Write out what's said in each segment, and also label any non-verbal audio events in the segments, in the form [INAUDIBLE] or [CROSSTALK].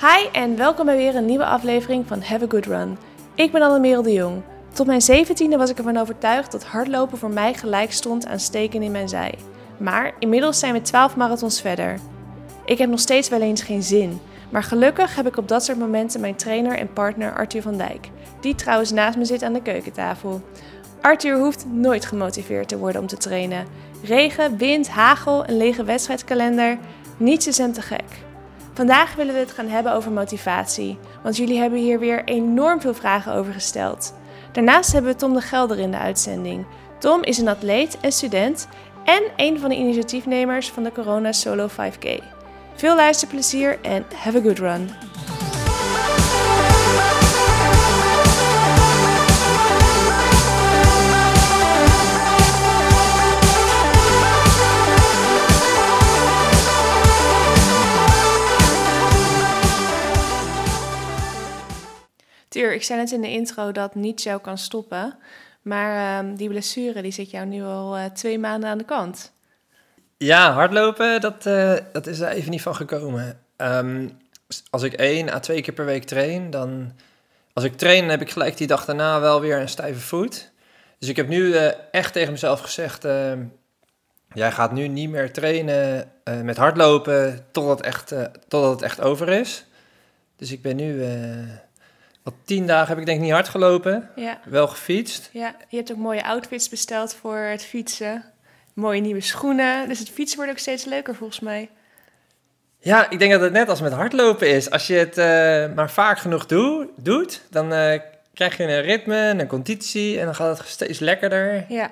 Hi en welkom bij weer een nieuwe aflevering van Have a Good Run. Ik ben Annemerel de Jong. Tot mijn zeventiende was ik ervan overtuigd dat hardlopen voor mij gelijk stond aan steken in mijn zij. Maar inmiddels zijn we 12 marathons verder. Ik heb nog steeds wel eens geen zin, maar gelukkig heb ik op dat soort momenten mijn trainer en partner Arthur van Dijk, die trouwens naast me zit aan de keukentafel. Arthur hoeft nooit gemotiveerd te worden om te trainen. Regen, wind, hagel, een lege wedstrijdkalender, niets is hem te gek. Vandaag willen we het gaan hebben over motivatie, want jullie hebben hier weer enorm veel vragen over gesteld. Daarnaast hebben we Tom de Gelder in de uitzending. Tom is een atleet en student en een van de initiatiefnemers van de Corona Solo 5K. Veel luisterplezier en have a good run! Tuur, ik zei net in de intro dat niets jou kan stoppen. Maar ehm, die blessure die zit jou nu al eh, twee maanden aan de kant. Ja, hardlopen, dat, eh, dat is er even niet van gekomen. Ehm, als ik één à twee keer per week train, dan... Als ik train, heb ik gelijk die dag daarna wel weer een stijve voet. Dus ik heb nu eh, echt tegen mezelf gezegd... ehm, jij gaat nu niet meer trainen met hardlopen totdat, echt, totdat het echt over is. Dus ik ben nu... Al tien dagen heb ik denk ik niet hard gelopen. Ja. Wel gefietst. Ja, je hebt ook mooie outfits besteld voor het fietsen. Mooie nieuwe schoenen. Dus het fietsen wordt ook steeds leuker volgens mij. Ja, ik denk dat het net als met hardlopen is. Als je het eh, maar vaak genoeg doe, doet, dan eh, krijg je een ritme, een conditie en dan gaat het steeds lekkerder. Ja.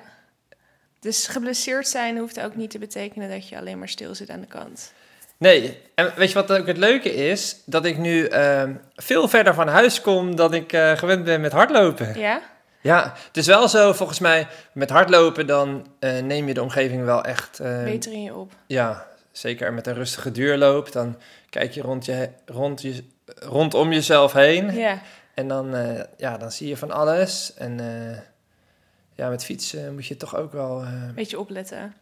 Dus geblesseerd zijn hoeft ook niet te betekenen dat je alleen maar stil zit aan de kant. Nee, en weet je wat ook het leuke is? Dat ik nu ehm, veel verder van huis kom dan ik eh, gewend ben met hardlopen. Ja? Ja, het is wel zo, volgens mij, met hardlopen dan eh, neem je de omgeving wel echt... eh, Beter in je op. Ja, zeker met een rustige duurloop. Dan kijk je, rond je, rond je rondom jezelf heen. Ja. En dan, eh, ja, dan zie je van alles. En ja, met fietsen moet je toch ook wel een Beetje opletten.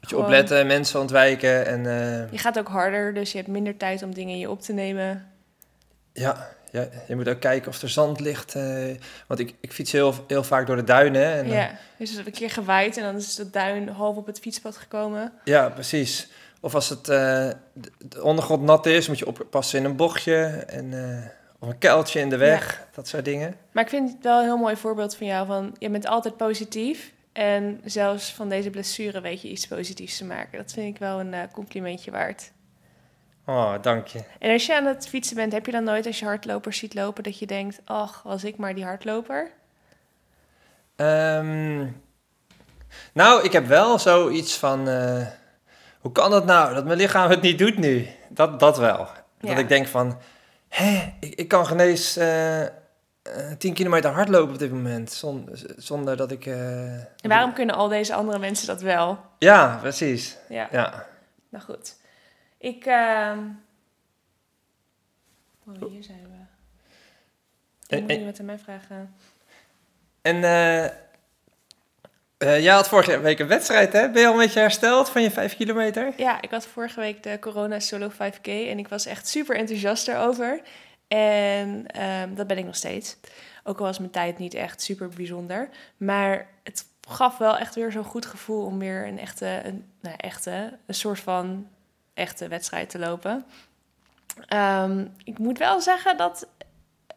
Beetje Gewoon- opletten, mensen ontwijken. En eh, Je gaat ook harder, dus je hebt minder tijd om dingen in je op te nemen. ja, ja, je moet ook kijken of er zand ligt. eh, want ik, ik fiets heel, heel vaak door de duinen. En dan- Ja, dus het is een keer gewaaid en dan is de duin half op het fietspad gekomen. ja, precies. Of als het eh, de, de ondergrond nat is, moet je oppassen in een bochtje. En, of een kuiltje in de weg, dat soort dingen. Maar ik vind het wel een heel mooi voorbeeld van jou. Van, je bent altijd positief. En zelfs van deze blessure weet je iets positiefs te maken. Dat vind ik wel een eh, complimentje waard. Oh, dank je. En als je aan het fietsen bent, heb je dan nooit als je hardlopers ziet lopen... dat je denkt, ach, was ik maar die hardloper? Ehm, nou, ik heb wel zoiets van... eh, hoe kan dat nou, dat mijn lichaam het niet doet nu? Dat, dat wel. Ja. Dat ik denk van... Hé, ik, ik kan eh, eh, 10 kilometer hardlopen op dit moment. zon- zonder dat ik... eh, En waarom kunnen al deze andere mensen dat wel? Ja, precies. Ja, Ja. nou goed. Ik... ehm Oh, hier zijn we. En- Ik moet wat aan mij vragen. En eh eh, jij had vorige week een wedstrijd, hè? Ben je al een beetje hersteld van je 5 kilometer? Ja, ik had vorige week de Corona Solo 5K en ik was echt super enthousiast daarover. En ehm, dat ben ik nog steeds. Ook al was mijn tijd niet echt super bijzonder. Maar het gaf wel echt weer zo'n goed gevoel om weer een echte, een, nou, echte, een soort van echte wedstrijd te lopen. Ehm, ik moet wel zeggen dat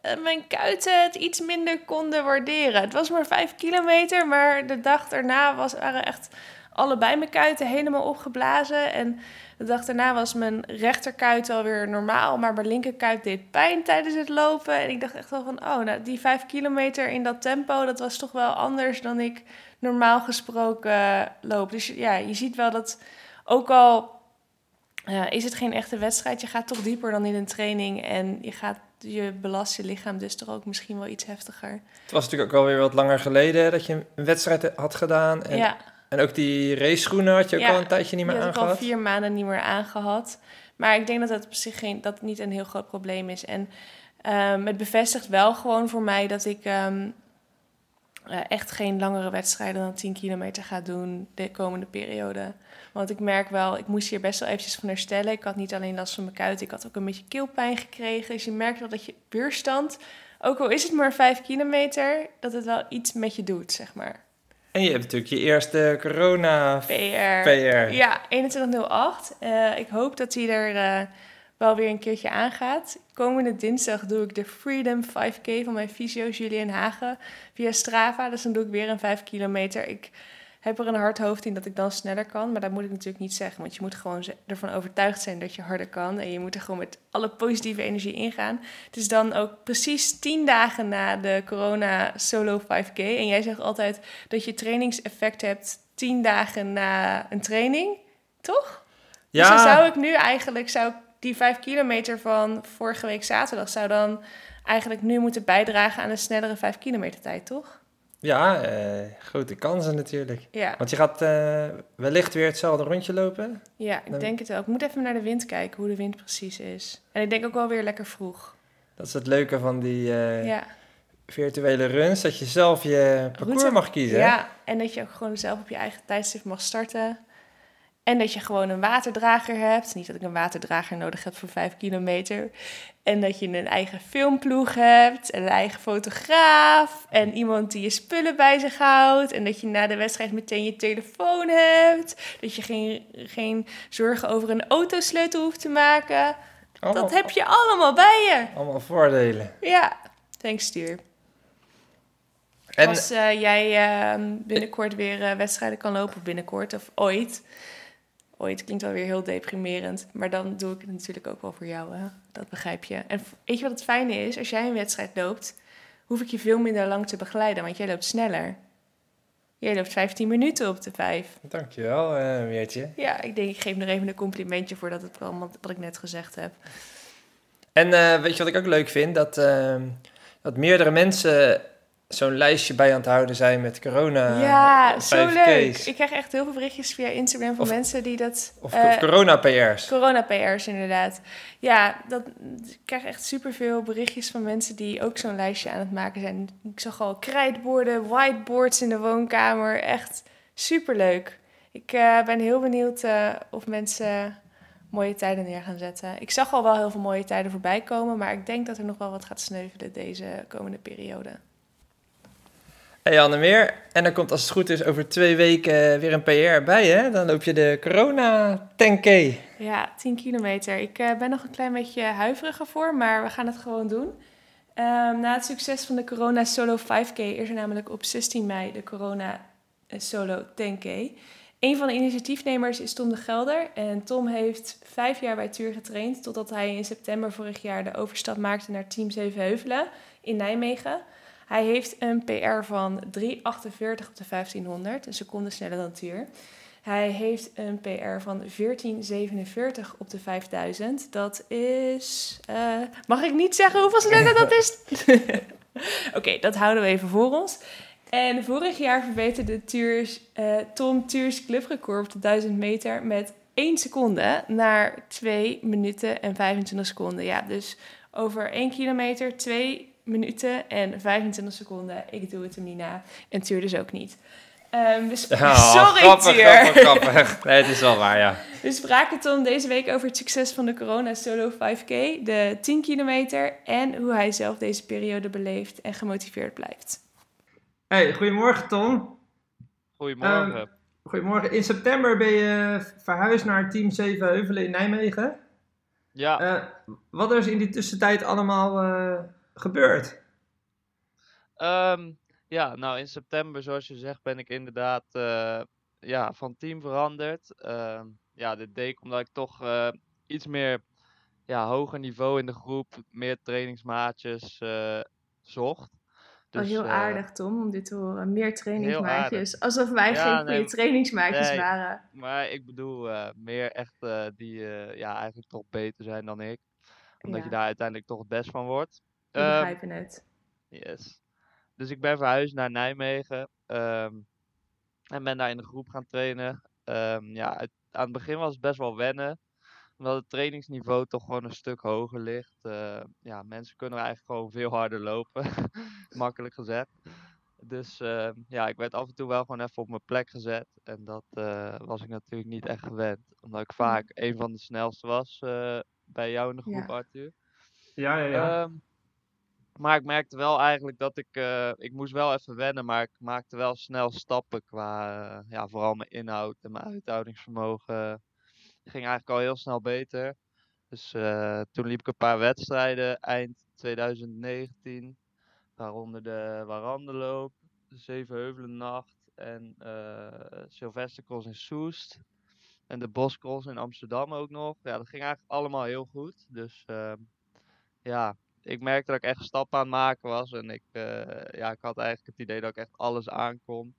eh, mijn kuiten het iets minder konden waarderen. Het was maar vijf kilometer, maar de dag daarna was, waren echt allebei mijn kuiten helemaal opgeblazen. En de dag daarna was mijn rechterkuit alweer normaal, maar mijn linkerkuit deed pijn tijdens het lopen. En ik dacht echt wel van, oh, nou, die vijf kilometer in dat tempo, dat was toch wel anders dan ik normaal gesproken loop. Dus ja, je ziet wel dat ook al is het geen echte wedstrijd, je gaat toch dieper dan in een training en je gaat je belast je lichaam dus toch ook misschien wel iets heftiger. Het was natuurlijk ook alweer wat langer geleden dat je een wedstrijd had gedaan. En, ja. En ook die race schoenen had je ook Ja, al een tijdje niet meer die had ik al aangehad. vier maanden niet meer aangehad. Maar ik denk dat dat op zich geen, dat niet een heel groot probleem is. En ehm, het bevestigt wel gewoon voor mij dat ik ehm, eh, echt geen langere wedstrijden dan 10 kilometer ga doen de komende periode. Want ik merk wel, ik moest hier best wel eventjes van herstellen. Ik had niet alleen last van mijn kuit, ik had ook een beetje keelpijn gekregen. Dus je merkt wel dat je weerstand, ook al is het maar 5 kilometer, dat het wel iets met je doet, zeg maar. En je hebt natuurlijk je eerste corona PR. PR. Ja, 2108. Eh ik hoop dat hij er eh, wel weer een keertje aangaat. Komende dinsdag doe ik de Freedom 5K van mijn fysio Julian Hagen via Strava. Dus dan doe ik weer een 5 kilometer. Ik heb er een hard hoofd in dat ik dan sneller kan. Maar dat moet ik natuurlijk niet zeggen. Want je moet gewoon ervan overtuigd zijn dat je harder kan. En je moet er gewoon met alle positieve energie ingaan. Het is dan ook precies 10 dagen na de corona solo 5K. En jij zegt altijd dat je trainingseffect hebt 10 dagen na een training. Toch? Dus dan zou ik nu eigenlijk, zou ik die 5 kilometer van vorige week zaterdag, zou dan eigenlijk nu moeten bijdragen aan een snellere 5 kilometer tijd, toch? Ja, eh, grote kansen natuurlijk. Ja, Want je gaat eh, wellicht weer hetzelfde rondje lopen. ja ik Dan- denk het wel. Ik moet even naar de wind kijken, hoe de wind precies is. En ik denk ook wel weer lekker vroeg. Dat is het leuke van die eh, Ja, virtuele runs, dat je zelf je parcours Route- mag kiezen. ja, en dat je ook gewoon zelf op je eigen tijdstip mag starten. En dat je gewoon een waterdrager hebt. Niet dat ik een waterdrager nodig heb voor 5 kilometer. En dat je een eigen filmploeg hebt. En een eigen fotograaf. En iemand die je spullen bij zich houdt. En dat je na de wedstrijd meteen je telefoon hebt. Dat je geen, geen zorgen over een autosleutel hoeft te maken. Allemaal, Dat heb je allemaal bij je. allemaal voordelen. Ja, thanks stuur. En Als eh, jij eh, binnenkort weer eh, wedstrijden kan lopen, binnenkort of ooit. Ooit klinkt wel weer heel deprimerend, maar dan doe ik het natuurlijk ook wel voor jou. Hè? Dat begrijp je. En weet je wat het fijne is? Als jij een wedstrijd loopt, hoef ik je veel minder lang te begeleiden, want jij loopt sneller. Jij loopt 15 minuten op de 5. dankjewel, eh Weertje. Ja, ik denk, ik geef nog even een complimentje voor dat het allemaal wat ik net gezegd heb. En eh, weet je wat ik ook leuk vind? Dat, eh, dat meerdere mensen zo'n lijstje bij aan het houden zijn met corona. ja, zo 5K's. leuk. Ik krijg echt heel veel berichtjes via Instagram van Of- mensen die dat... Of eh, corona-PR's. Corona-PR's inderdaad. Ja, dat, ik krijg echt superveel berichtjes van mensen die ook zo'n lijstje aan het maken zijn. Ik zag al krijtborden, whiteboards in de woonkamer. Echt superleuk. Ik eh, ben heel benieuwd eh, of mensen mooie tijden neer gaan zetten. Ik zag al wel heel veel mooie tijden voorbij komen, maar ik denk dat er nog wel wat gaat sneuvelen deze komende periode. Hey Annemeer, en dan komt als het goed is over twee weken weer een PR bij, hè? Dan loop je de corona 10K. Ja, 10 kilometer. Ik eh, ben nog een klein beetje huiveriger voor, maar we gaan het gewoon doen. Ehm, na het succes van de Corona Solo 5K is er namelijk op 16 mei de Corona eh, Solo 10K. Een van de initiatiefnemers is Tom de Gelder. En Tom heeft vijf jaar bij Tuur getraind, totdat hij in september vorig jaar de overstap maakte naar Team Zevenheuvelen in Nijmegen. Hij heeft een PR van 3,48 op de 1500, een seconde sneller dan Tuur. Hij heeft een PR van 1447 op de 5000. Dat is. eh, mag ik niet zeggen hoeveel sneller dat is? [LAUGHS] Oké, dat houden we even voor ons. En vorig jaar verbeterde Tuurs, eh, Tom Tuurs clubrecord op de 1000 meter met 1 seconde naar 2 minuten en 25 seconden. Ja, dus over 1 kilometer 2 minuten en 25 seconden. Ik doe het hem niet na. En Tuur dus ook niet. Ehm, we [LAUGHS] Sorry, grappig, Tuur. grappig, [LAUGHS] grappig. Nee, het is wel waar, ja. We spraken Tom deze week over het succes van de Corona Solo 5K, de 10 kilometer en hoe hij zelf deze periode beleeft en gemotiveerd blijft. Hey, goedemorgen Tom. Goedemorgen. Ehm, Goedemorgen. In september ben je verhuisd naar Team 7 Heuvelen in Nijmegen. ja, Eh, wat is in die tussentijd allemaal eh, gebeurd? ehm, ja, nou in september, zoals je zegt, ben ik inderdaad eh, ja, van team veranderd. Ehm, ja, dit deed ik omdat ik toch eh, iets meer ja, hoger niveau in de groep, meer trainingsmaatjes eh, zocht. oh, heel eh, aardig, Tom, om dit te horen. Meer Heel trainingsmaatjes. Alsof wij Ja, geen nee, goede trainingsmaatjes nee. waren. Maar ik bedoel eh, meer echt eh, die eh, ja, eigenlijk toch beter zijn dan ik. Omdat Ja. je daar uiteindelijk toch het best van wordt. We Ehm, begrijpen het. Yes. Dus ik ben verhuisd naar Nijmegen. ehm, en ben daar in de groep gaan trainen. Ehm, ja, het- aan het begin was het best wel wennen. Omdat het trainingsniveau toch gewoon een stuk hoger ligt. Eh, ja, mensen kunnen eigenlijk gewoon veel harder lopen. [LAUGHS] Makkelijk gezegd. Dus ehm, ja, ik werd af en toe wel gewoon even op mijn plek gezet. En dat eh, was ik natuurlijk niet echt gewend. Omdat ik vaak een van de snelste was eh, bij jou in de groep, Ja. Arthur. Ja, ja, ja. Ehm, maar ik merkte wel eigenlijk dat ik, eh, ik moest wel even wennen, maar ik maakte wel snel stappen qua, eh, ja, vooral mijn inhoud en mijn uithoudingsvermogen. ging eigenlijk al heel snel beter. Dus eh, toen liep ik een paar wedstrijden eind 2019, waaronder de Warandeloop, de Zevenheuvelennacht en eh Sylvestercross in Soest. En de Boscross in Amsterdam ook nog. Ja, dat ging eigenlijk allemaal heel goed. Dus ehm, ja, ik merkte dat ik echt stappen aan het maken was. En ik, eh, ja, ik had eigenlijk het idee dat ik echt alles aankon.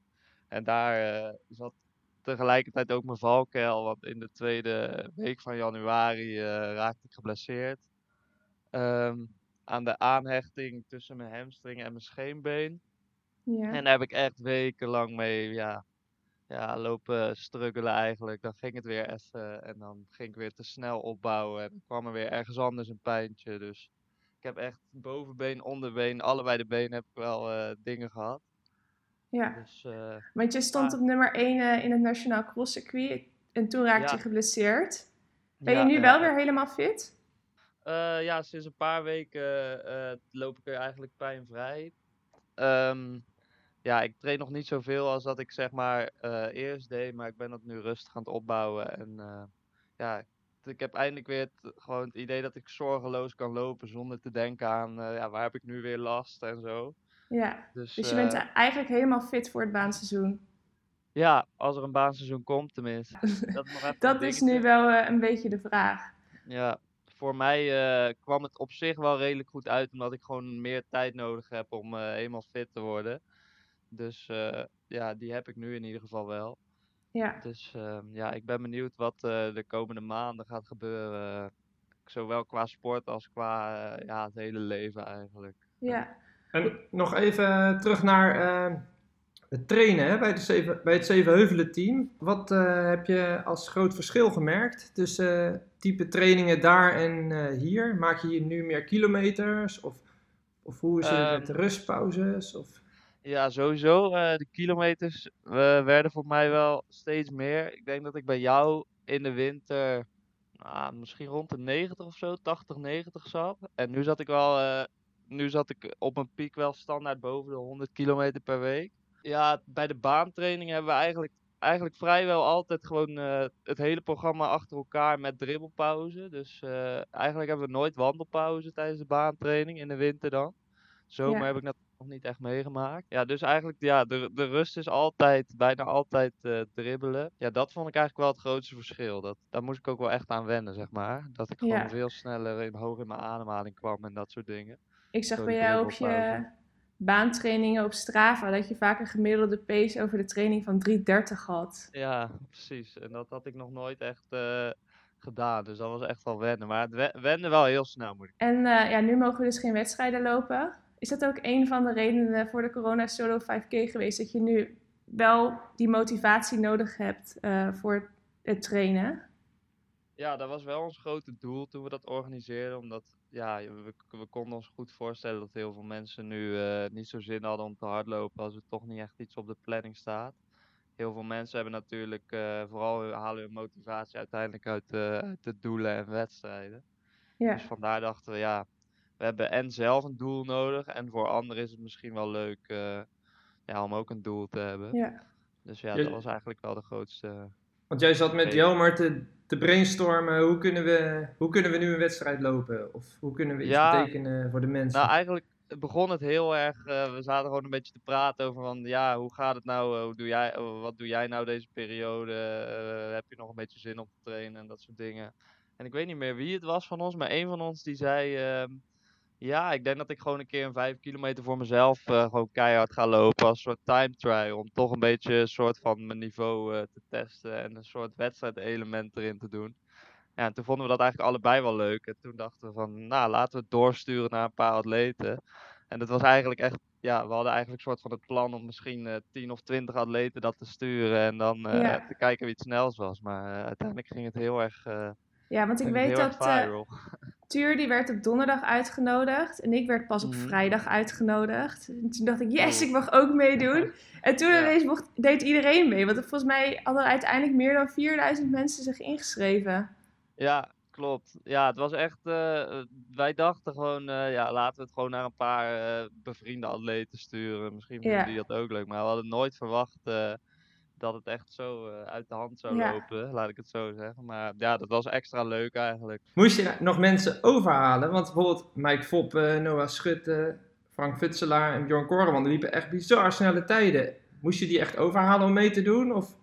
En daar eh, zat tegelijkertijd ook mijn valkuil. Want in de tweede week van januari eh, raakte ik geblesseerd. Ehm, aan de aanhechting tussen mijn hamstring en mijn scheenbeen. Ja. En daar heb ik echt wekenlang mee ja, ja, lopen struggelen eigenlijk. Dan ging het weer even en dan ging ik weer te snel opbouwen. En dan kwam er weer ergens anders een pijntje. Dus ik heb echt bovenbeen, onderbeen, allebei de benen heb ik wel eh, dingen gehad. ja. Dus eh, Want je stond op nummer 1 in het Nationaal Crosscircuit en toen raakte Ja. je geblesseerd. Ben je nu wel weer helemaal fit? Eh, ja, sinds een paar weken eh, loop ik er eigenlijk pijnvrij. Ehm, ja, ik train nog niet zoveel als dat ik zeg maar eh, eerst deed, maar ik ben dat nu rustig aan het opbouwen. En eh, ja, ik- ik heb eindelijk weer het, gewoon het idee dat ik zorgeloos kan lopen zonder te denken aan eh, ja, waar heb ik nu weer last en zo. Ja. Dus, Dus je bent eh, eigenlijk helemaal fit voor het baanseizoen. ja, als er een baanseizoen komt tenminste. [LAUGHS] Dat, Dat is nu wel eh, een beetje de vraag. Ja, voor mij kwam het op zich wel redelijk goed uit, omdat ik gewoon meer tijd nodig heb om helemaal fit te worden. Dus ja, die heb ik nu in ieder geval wel. Ja. Dus ehm, ja, ik ben benieuwd wat eh, de komende maanden gaat gebeuren. Zowel qua sport als qua eh, ja, het hele leven eigenlijk. Ja. En nog even terug naar eh, het trainen hè, bij, de zeven, bij het Zevenheuvelen team. Wat eh, heb je als groot verschil gemerkt tussen eh, type trainingen daar en eh, hier? Maak je hier nu meer kilometers? Of, of hoe is het met de Ehm, rustpauzes? Of... Ja, sowieso. eh, de kilometers eh, werden voor mij wel steeds meer. Ik denk dat ik bij jou in de winter nou, misschien rond de 90 of zo, 80, 90 zat. En nu zat ik wel, eh, nu zat ik op een piek wel standaard boven de 100 kilometer per week. Ja, bij de baantraining hebben we eigenlijk, eigenlijk vrijwel altijd gewoon eh, het hele programma achter elkaar met dribbelpauze. Dus eh, eigenlijk hebben we nooit wandelpauze tijdens de baantraining in de winter dan. Zomer Ja. heb ik dat nog niet echt meegemaakt. Ja, dus eigenlijk, ja, de, de rust is altijd, bijna altijd eh, dribbelen. Ja, dat vond ik eigenlijk wel het grootste verschil. Dat, daar moest ik ook wel echt aan wennen, zeg maar. Dat ik gewoon Ja. veel sneller in, hoog in mijn ademhaling kwam en dat soort dingen. Ik zag bij jou op je baantrainingen op Strava dat je vaak een gemiddelde pace over de training van 3.30 had. Ja, precies. En dat had ik nog nooit echt eh, gedaan. Dus dat was echt wel wennen. Maar het we- wende wel heel snel, moet ik En eh, ja, nu mogen we dus geen wedstrijden lopen. Is dat ook een van de redenen voor de Corona Solo 5K geweest? Dat je nu wel die motivatie nodig hebt eh, voor het trainen? Ja, dat was wel ons grote doel toen we dat organiseerden. Omdat ja, we, we konden ons goed voorstellen dat heel veel mensen nu eh, niet zo zin hadden om te hardlopen als er toch niet echt iets op de planning staat. Heel veel mensen hebben natuurlijk eh, vooral halen hun motivatie uiteindelijk uit, uit de doelen en wedstrijden. Ja, Dus vandaar dachten we, ja, we hebben en zelf een doel nodig en voor anderen is het misschien wel leuk eh, ja, om ook een doel te hebben. ja. Dus ja, dat was eigenlijk wel de grootste. Want jij zat met. Jelmer te, te brainstormen. Hoe kunnen, we, hoe kunnen we nu een wedstrijd lopen? Of hoe kunnen we iets Ja, betekenen voor de mensen? Nou, eigenlijk begon het heel erg. eh, we zaten gewoon een beetje te praten over van ja, hoe gaat het nou? hoe doe jij, eh, wat doe jij nou deze periode? Eh, heb je nog een beetje zin om te trainen en dat soort dingen. En ik weet niet meer wie het was van ons, maar een van ons die zei. Ja, ik denk dat ik gewoon een keer een 5 kilometer voor mezelf eh, gewoon keihard ga lopen als soort time trial. Om toch een beetje een soort van mijn niveau eh, te testen en een soort wedstrijdelement erin te doen. Ja, en toen vonden we dat eigenlijk allebei wel leuk. En toen dachten we van, nou, laten we het doorsturen naar een paar atleten. En dat was eigenlijk echt, ja, we hadden eigenlijk een soort van het plan om misschien eh 10 of 20 atleten dat te sturen. En dan Ja. te kijken wie het snelst was. Maar uiteindelijk ging het heel erg, Ja, want ik weet dat eh. Tuur die werd op donderdag uitgenodigd en ik werd pas op Mhm. vrijdag uitgenodigd. En toen dacht ik, yes, ik mag ook meedoen. [LAUGHS] En toen Ja. mocht, deed iedereen mee, want volgens mij hadden uiteindelijk meer dan 4000 mensen zich ingeschreven. Ja, klopt. Ja, het was echt. eh, wij dachten gewoon, eh, ja, laten we het gewoon naar een paar eh, bevriende atleten sturen. Misschien vinden Ja. die dat ook leuk. Maar we hadden nooit verwacht dat het echt zo eh, uit de hand zou Ja. lopen, laat ik het zo zeggen. Maar ja, dat was extra leuk eigenlijk. Moest je nog mensen overhalen? Want bijvoorbeeld Mike Foppe, Noah Schutte, Frank Futselaar en Bjorn Koreman, die liepen echt bizar snelle tijden. Moest je die echt overhalen om mee te doen? Of?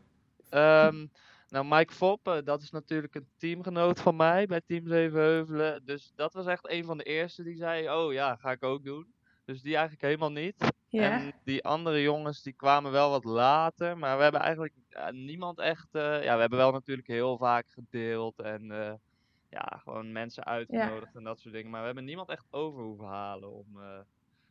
Ehm, nou, Mike Foppe, dat is natuurlijk een teamgenoot van mij bij Team Zevenheuvelen. Dus dat was echt een van de eerste die zei, oh ja, ga ik ook doen. Dus die eigenlijk helemaal niet. Ja, En die andere jongens die kwamen wel wat later, maar we hebben eigenlijk ja, niemand echt. eh, ja, we hebben wel natuurlijk heel vaak gedeeld en eh, ja, gewoon mensen uitgenodigd en dat soort dingen. Maar we hebben niemand echt over hoeven halen om, eh,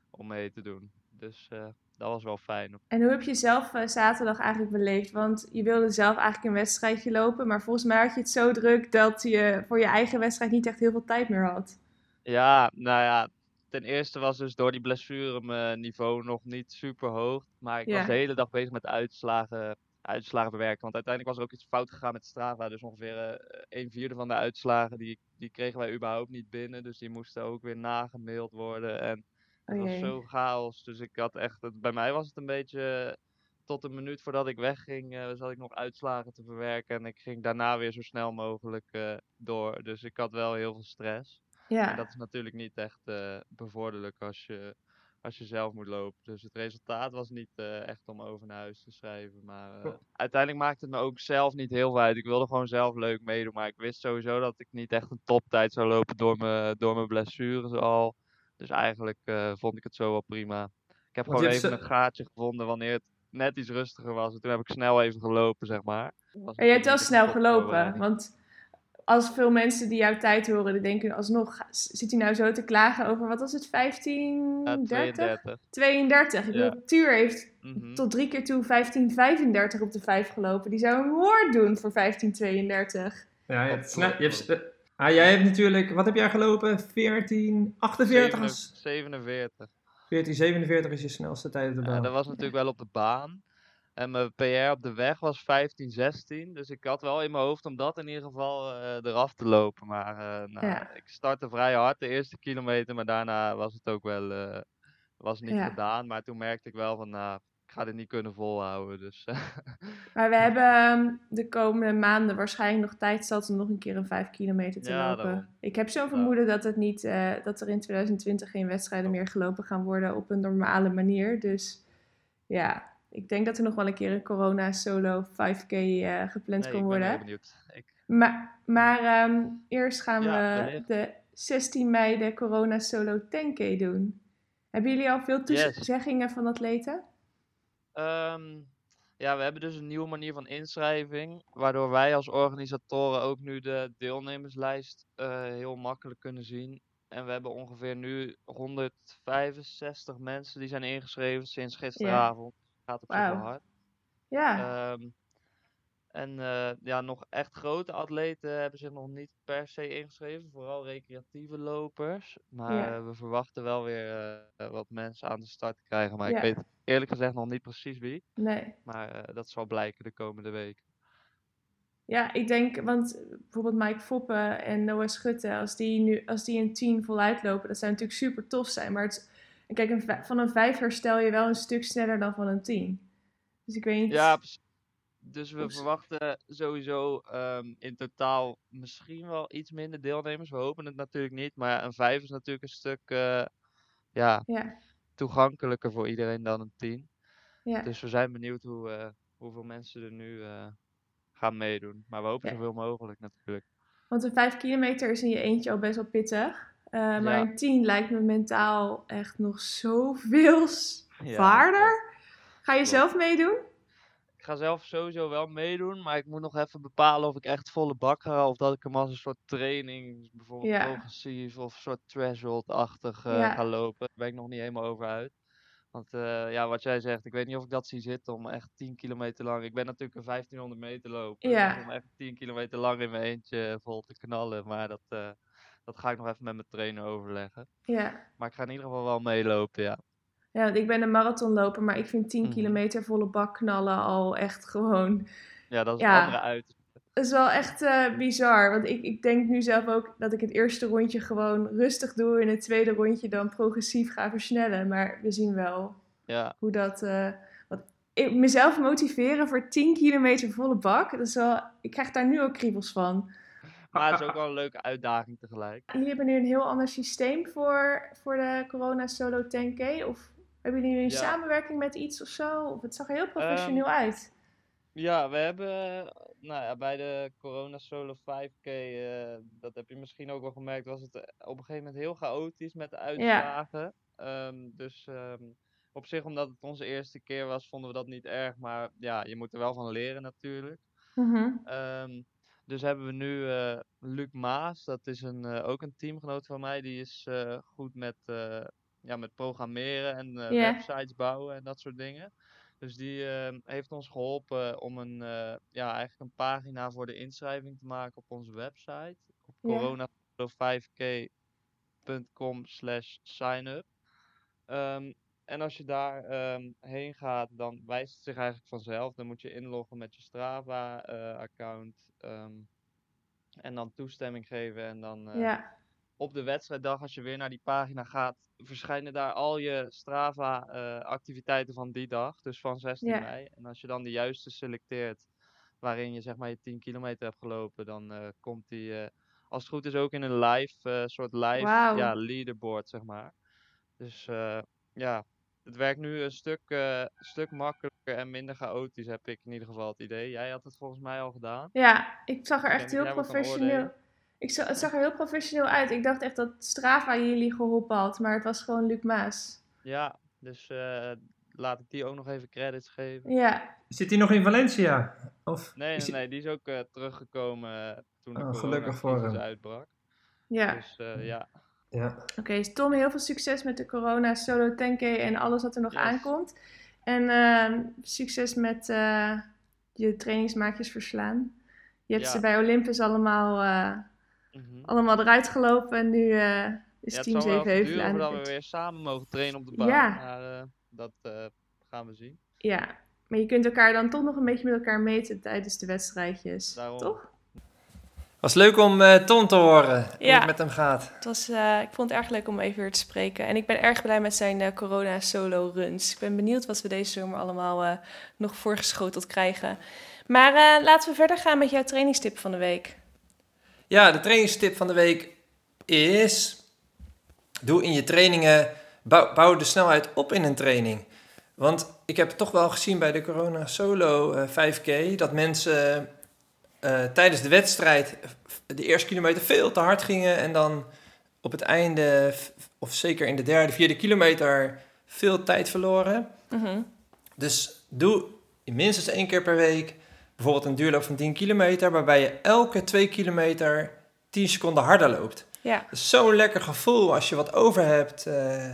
om mee te doen. Dus eh, dat was wel fijn. en hoe heb je zelf eh, zaterdag eigenlijk beleefd? Want je wilde zelf eigenlijk een wedstrijdje lopen, maar volgens mij had je het zo druk dat je voor je eigen wedstrijd niet echt heel veel tijd meer had. Ja, nou ja, ten eerste was dus door die blessure mijn niveau nog niet super hoog. Maar ik Ja. was de hele dag bezig met uitslagen, uitslagen bewerken. Want uiteindelijk was er ook iets fout gegaan met Strava. Dus ongeveer eh, een vierde van de uitslagen die, die kregen wij überhaupt niet binnen. Dus die moesten ook weer nagemaild worden. En het Oh was zo chaos. Dus ik had echt, het- bij mij was het een beetje tot een minuut voordat ik wegging, eh, zat ik nog uitslagen te verwerken. En ik ging daarna weer zo snel mogelijk eh, door. Dus ik had wel heel veel stress. En Ja, dat is natuurlijk niet echt eh, bevorderlijk als je, als je zelf moet lopen. Dus het resultaat was niet eh, echt om over naar huis te schrijven. Maar eh, uiteindelijk maakte het me ook zelf niet heel veel uit. Ik wilde gewoon zelf leuk meedoen. Maar ik wist sowieso dat ik niet echt een toptijd zou lopen door mijn, door mijn blessures al. Dus eigenlijk vond ik het zo wel prima. Ik heb Want gewoon even een gaatje gevonden wanneer het net iets rustiger was. En toen heb ik snel even gelopen, zeg maar. En je hebt wel snel gelopen, want als veel mensen die jouw tijd horen, die denken alsnog, zit hij nou zo te klagen over, wat was het, 15, Ja, 30? 32. 32. Ik Ja. bedoel, Tuur heeft Mhm. tot drie keer toe 1535 op de 5 gelopen. Die zou een moord doen voor 1532. Ja, je hebt snel, klopt, je hebt, eh, ah, jij hebt natuurlijk, wat heb jij gelopen? 14, 48? Zeven- als- 47. 14, 47 is je snelste tijd op de Ja, baan. dat was natuurlijk wel op de baan. En mijn PR op de weg was 15, 16. Dus ik had wel in mijn hoofd om dat in ieder geval eh, eraf te lopen. Maar eh, nou, Ja. ik startte vrij hard de eerste kilometer. Maar daarna was het ook wel eh, was niet Ja. gedaan. Maar toen merkte ik wel van, nou, ik ga dit niet kunnen volhouden. Dus [LAUGHS] Maar we hebben ehm, de komende maanden waarschijnlijk nog tijd zat om nog een keer een 5 kilometer te Ja, lopen. Ik heb zo'n vermoeden dat, het niet, dat er in 2020 geen wedstrijden meer gelopen gaan worden op een normale manier. Dus ja, ik denk dat er nog wel een keer een corona solo 5K eh, gepland nee, kan ik ben worden. heel benieuwd. Ik, Maar, maar ehm, eerst gaan Ja, we de 16 mei de Corona Solo 10K doen. Hebben jullie al veel Yes. toezeggingen van atleten? Ehm, ja, we hebben dus een nieuwe manier van inschrijving, waardoor wij als organisatoren ook nu de deelnemerslijst eh, heel makkelijk kunnen zien. En we hebben ongeveer nu 165 mensen die zijn ingeschreven sinds gisteravond. Gaat op zich wel Wauw. hard. Ja, Ehm, en eh, ja, nog echt grote atleten hebben zich nog niet per se ingeschreven, vooral recreatieve lopers. Maar Ja. we verwachten wel weer eh, wat mensen aan de start te krijgen. Maar Ja. ik weet eerlijk gezegd nog niet precies wie. nee. Maar eh, dat zal blijken de komende week. Ja, ik denk, want bijvoorbeeld Mike Foppe en Noah Schutte, als die, nu, als die een 10 voluit lopen, dat zou natuurlijk super tof zijn. Maar het, is- kijk, een, vij- van een 5 herstel je wel een stuk sneller dan van een 10. Dus ik weet niet. Ja, dus we Oeps. verwachten sowieso ehm, in totaal misschien wel iets minder deelnemers. We hopen het natuurlijk niet. Maar een 5 is natuurlijk een stuk eh, ja, Ja, toegankelijker voor iedereen dan een 10. ja. Dus we zijn benieuwd hoe, eh, hoeveel mensen er nu eh, gaan meedoen. Maar we hopen Ja. zoveel mogelijk natuurlijk. Want een 5 kilometer is in je eentje al best wel pittig. Maar Ja. een 10 lijkt me mentaal echt nog zoveel zwaarder. Ga je zelf meedoen? Ik ga zelf sowieso wel meedoen, maar ik moet nog even bepalen of ik echt volle bak ga of dat ik hem als een soort training, bijvoorbeeld Ja. progressief of een soort threshold-achtig eh, Ja. ga lopen. Daar ben ik nog niet helemaal over uit. Want eh, ja, wat jij zegt, ik weet niet of ik dat zie zitten om echt 10 kilometer lang. Ik ben natuurlijk een 1500 meter lopen. Ja. Dus om echt 10 kilometer lang in mijn eentje vol te knallen. Maar dat, dat ga ik nog even met mijn trainer overleggen. Ja. Maar ik ga in ieder geval wel meelopen, ja. Ja, want ik ben een marathonloper, maar ik vind 10 Mhm. kilometer volle bak knallen al echt gewoon... Ja, dat is Ja. andere uit. Dat is wel echt eh, bizar, want ik, ik denk nu zelf ook dat ik het eerste rondje gewoon rustig doe en het tweede rondje dan progressief ga versnellen. Maar we zien wel Ja, hoe dat... eh, want ik, mezelf motiveren voor 10 kilometer volle bak, dat is wel... Ik krijg daar nu ook kriebels van. Maar het is ook [LAUGHS] wel een leuke uitdaging tegelijk. Jullie hebben nu een heel ander systeem voor, voor de Corona Solo 10K? Of hebben jullie nu een Ja. samenwerking met iets of zo? Of het zag er heel professioneel uit. Ja, we hebben nou ja, bij de Corona Solo 5K, eh, dat heb je misschien ook wel gemerkt, was het eh, op een gegeven moment heel chaotisch met de uitslagen. Ehm, dus ehm, op zich, omdat het onze eerste keer was, vonden we dat niet erg. Maar ja, je moet er wel van leren natuurlijk. Ehm, dus hebben we nu eh, Luc Maas, dat is een, eh, ook een teamgenoot van mij, die is eh, goed met, ja, met programmeren en websites bouwen en dat soort dingen. Dus die ehm, heeft ons geholpen om een, ja, eigenlijk een pagina voor de inschrijving te maken op onze website. Op Ja. corona5k.com slash signup. Ehm, en als je daar ehm, heen gaat, dan wijst het zich eigenlijk vanzelf. Dan moet je inloggen met je Strava-account. en dan toestemming geven. En dan eh, Ja, op de wedstrijddag, als je weer naar die pagina gaat, verschijnen daar al je Strava-activiteiten van die dag. Dus van 16 Ja. mei. En als je dan de juiste selecteert, waarin je zeg maar je 10 kilometer hebt gelopen, dan eh, komt die, eh, als het goed is, ook in een live, eh, soort live ja, leaderboard, zeg maar. Dus eh, ja, het werkt nu een stuk, eh, stuk makkelijker en minder chaotisch, heb ik in ieder geval het idee. Jij had het volgens mij al gedaan. ja, ik zag er echt heel professioneel... Ik zag, het zag er heel professioneel uit. Ik dacht echt dat Strava jullie geholpen had, maar het was gewoon Luc Maas. Ja, dus eh, laat ik die ook nog even credits geven. Ja, Zit hij nog in Valencia? Of Nee, is nee, die is ook eh, teruggekomen toen de Oh, gelukkig voor hem. uitbrak. ja. Dus eh, ja, Ja. Oké, Tom, heel veel succes met de Corona Solo 10K en alles wat er nog Yes. aankomt. En ehm, succes met eh, je trainingsmaatjes verslaan. Je hebt Ja. ze bij Olympus allemaal, eh, mhm. allemaal eruit gelopen en nu eh, is ja, het Team zal wel even Zevenheuvel duren aan de we weer samen mogen trainen op de baan. Ja. Maar dat gaan we zien. Ja, maar je kunt elkaar dan toch nog een beetje met elkaar meten tijdens de wedstrijdjes. Daarom. Toch? Was leuk om eh Tom te horen hoe Ja. het met hem gaat. Het was, eh, ik vond het erg leuk om even weer te spreken. En ik ben erg blij met zijn eh, corona solo runs. Ik ben benieuwd wat we deze zomer allemaal nog voorgeschoteld krijgen. Maar laten we verder gaan met jouw trainingstip van de week. Ja, de trainingstip van de week is... Doe in je trainingen... Bouw, bouw de snelheid op in een training. Want ik heb toch wel gezien bij de Corona Solo eh, 5K... dat mensen eh, tijdens de wedstrijd de eerste kilometer veel te hard gingen... en dan op het einde, of zeker in de derde, vierde kilometer... veel tijd verloren. Mhm. Dus doe minstens één keer per week bijvoorbeeld een duurloop van 10 kilometer, waarbij je elke 2 kilometer 10 seconden harder loopt. Ja, Dat is zo'n lekker gevoel als je wat over hebt eh,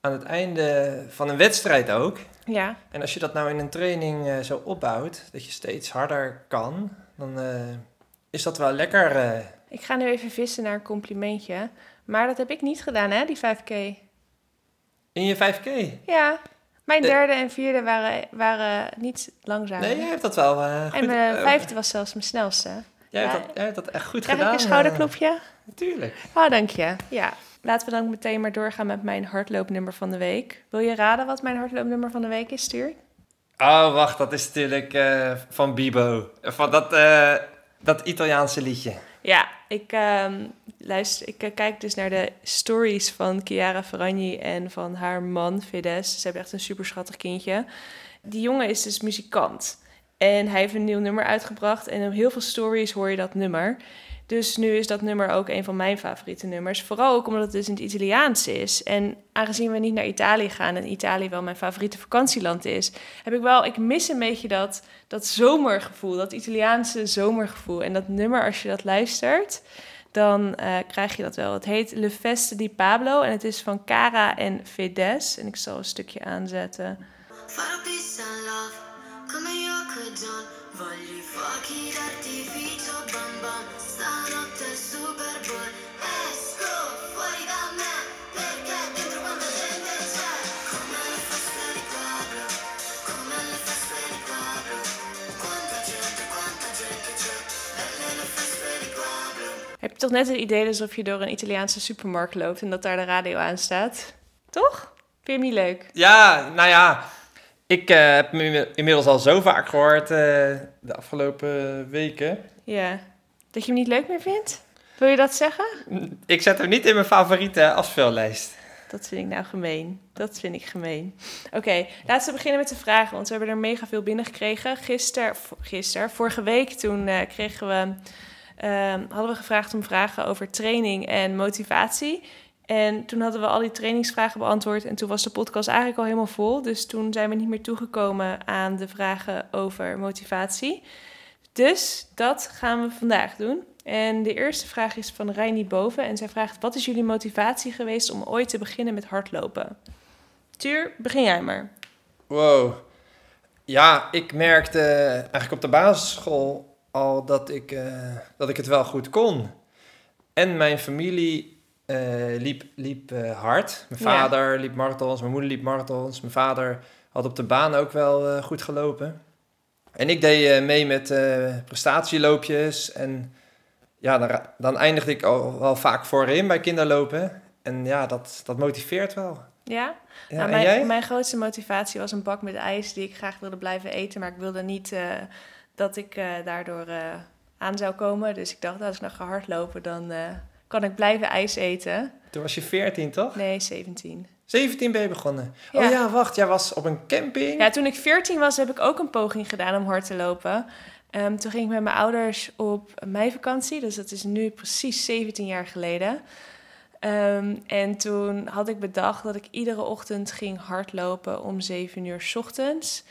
aan het einde van een wedstrijd ook. ja. En als je dat nou in een training eh, zo opbouwt, dat je steeds harder kan, dan eh, is dat wel lekker. eh. Ik ga nu even vissen naar een complimentje. Maar dat heb ik niet gedaan, hè, die 5K. in je 5K. Ja, mijn derde en vierde waren, waren niet langzaam. Nee, jij hebt dat wel goed en mijn vijfde was zelfs mijn snelste. Jij, hebt dat, jij hebt dat echt goed Krijg gedaan. ik een schouderklopje? Natuurlijk. Oh, dank je. Ja. Laten we dan meteen maar doorgaan met mijn hardloopnummer van de week. Wil je raden wat mijn hardloopnummer van de week is, Stuur? Oh, wacht, dat is natuurlijk eh, van Bibo. Van dat, eh, dat Italiaanse liedje. Ja, ik, ehm, luister, ik eh, kijk dus naar de stories van Chiara Ferragni en van haar man Fides. Ze hebben echt een super schattig kindje. Die jongen is dus muzikant. En hij heeft een nieuw nummer uitgebracht. En op heel veel stories hoor je dat nummer. Dus nu is dat nummer ook een van mijn favoriete nummers. Vooral ook omdat het dus in het Italiaans is. En aangezien we niet naar Italië gaan en Italië wel mijn favoriete vakantieland is, heb ik wel, ik mis een beetje dat, dat zomergevoel, dat Italiaanse zomergevoel. En dat nummer, als je dat luistert, dan eh, krijg je dat wel. Het heet Le Feste di Pablo en het is van Cara en Fedes. En ik zal een stukje aanzetten. Farò Heb je toch net het idee alsof je door een Italiaanse supermarkt loopt en dat daar de radio aan staat? Toch? Vind je hem niet leuk? Ja, nou ja. Ik eh, heb hem inmi- inmiddels al zo vaak gehoord eh, de afgelopen weken. Ja. Dat je hem niet leuk meer vindt? Wil je dat zeggen? Ik zet hem niet in mijn favoriete afspeellijst. Dat vind ik nou gemeen. Dat vind ik gemeen. Oké, laten we beginnen met de vragen, want we hebben er mega veel binnengekregen. Gisteren, gister, vorige week, toen eh, kregen we, ehm, hadden we gevraagd om vragen over training en motivatie. En toen hadden we al die trainingsvragen beantwoord en toen was de podcast eigenlijk al helemaal vol. Dus toen zijn we niet meer toegekomen aan de vragen over motivatie. Dus dat gaan we vandaag doen. En de eerste vraag is van Reini Boven. En zij vraagt: Wat is jullie motivatie geweest om ooit te beginnen met hardlopen? Tuur, begin jij maar. Wow. Ja, ik merkte eigenlijk op de basisschool al dat ik, eh, dat ik het wel goed kon. En mijn familie eh, liep, liep eh, hard. Mijn Ja. vader liep marathons, mijn moeder liep marathons. Mijn vader had op de baan ook wel goed gelopen. En ik deed eh, mee met eh, prestatieloopjes. En ja, dan, dan eindigde ik al wel vaak voorin bij kinderlopen. En ja, dat, dat motiveert wel. Ja? Ja, Nou, en mijn, jij? mijn grootste motivatie was een bak met ijs die ik graag wilde blijven eten. Maar ik wilde niet eh, dat ik daardoor aan zou komen. Dus ik dacht, als ik nou ga hardlopen, dan kan ik blijven ijs eten. Toen was je 14, toch? Nee, 17. 17 ben je begonnen. Ja. Oh ja, wacht. Jij was op een camping. Ja, toen ik 14 was, heb ik ook een poging gedaan om hard te lopen. Ehm, toen ging ik met mijn ouders op meivakantie. Dus dat is nu precies 17 jaar geleden. Ehm, en toen had ik bedacht dat ik iedere ochtend ging hardlopen om 7 uur 's ochtends.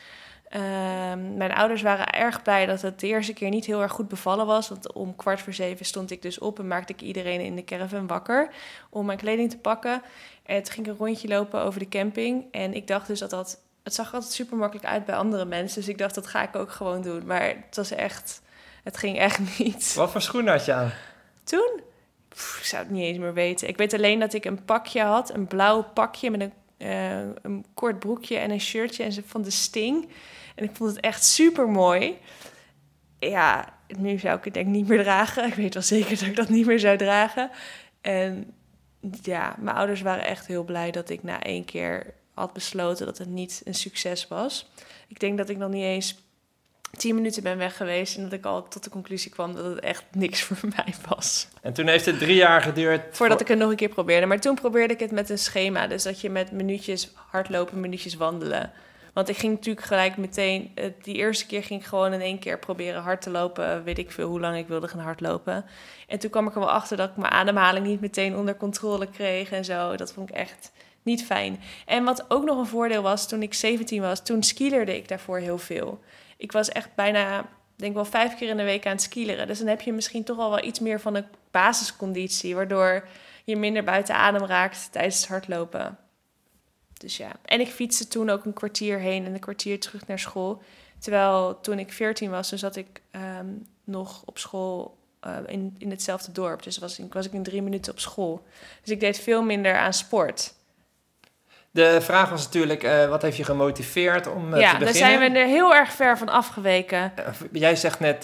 Ehm, mijn ouders waren erg blij dat het de eerste keer niet heel erg goed bevallen was. Want om kwart voor zeven stond ik dus op en maakte ik iedereen in de caravan wakker om mijn kleding te pakken. En toen ging ik een rondje lopen over de camping. En ik dacht dus dat dat... Het zag altijd super makkelijk uit bij andere mensen. Dus ik dacht, dat ga ik ook gewoon doen. Maar het was echt... Het ging echt [LAUGHS] niet. Wat voor schoen had je aan? Toen? Pff, ik zou het niet eens meer weten. Ik weet alleen dat ik een pakje had. Een blauw pakje met een, eh, een kort broekje en een shirtje. En ze van de Sting. En ik vond het echt super mooi. Ja, nu zou ik het denk ik niet meer dragen. [LAUGHS] Ik weet wel zeker dat ik dat niet meer zou dragen. En ja, mijn ouders waren echt heel blij dat ik na één keer had besloten dat het niet een succes was. Ik denk dat ik nog niet eens tien minuten ben weg geweest en dat ik al tot de conclusie kwam dat het echt niks [LAUGHS] voor mij was. En toen heeft het drie jaar geduurd. Voordat ik het nog een keer probeerde. Maar toen probeerde ik het met een schema. Dus dat je met minuutjes hardlopen, minuutjes wandelen. Want ik ging natuurlijk gelijk meteen... eh, Die eerste keer ging ik gewoon in één keer proberen hard te lopen. Weet ik veel hoe lang ik wilde gaan hardlopen. En toen kwam ik er wel achter dat ik mijn ademhaling niet meteen onder controle kreeg en zo. Dat vond ik echt niet fijn. En wat ook nog een voordeel was, toen ik 17 was... Toen skilerde ik daarvoor heel veel. Ik was echt bijna, denk wel vijf keer in de week aan het skileren. Dus dan heb je misschien toch al wel iets meer van een basisconditie... waardoor je minder buiten adem raakt tijdens het hardlopen. Dus ja. En ik fietste toen ook een kwartier heen en een kwartier terug naar school. Terwijl toen ik 14 was, toen zat ik ehm, nog op school eh, in, in hetzelfde dorp. Dus was, ik- was ik in drie minuten op school. Dus ik deed veel minder aan sport. De vraag was natuurlijk, eh, wat heeft je gemotiveerd om eh, ja, te daar beginnen? zijn we er heel erg ver van afgeweken. Jij zegt net,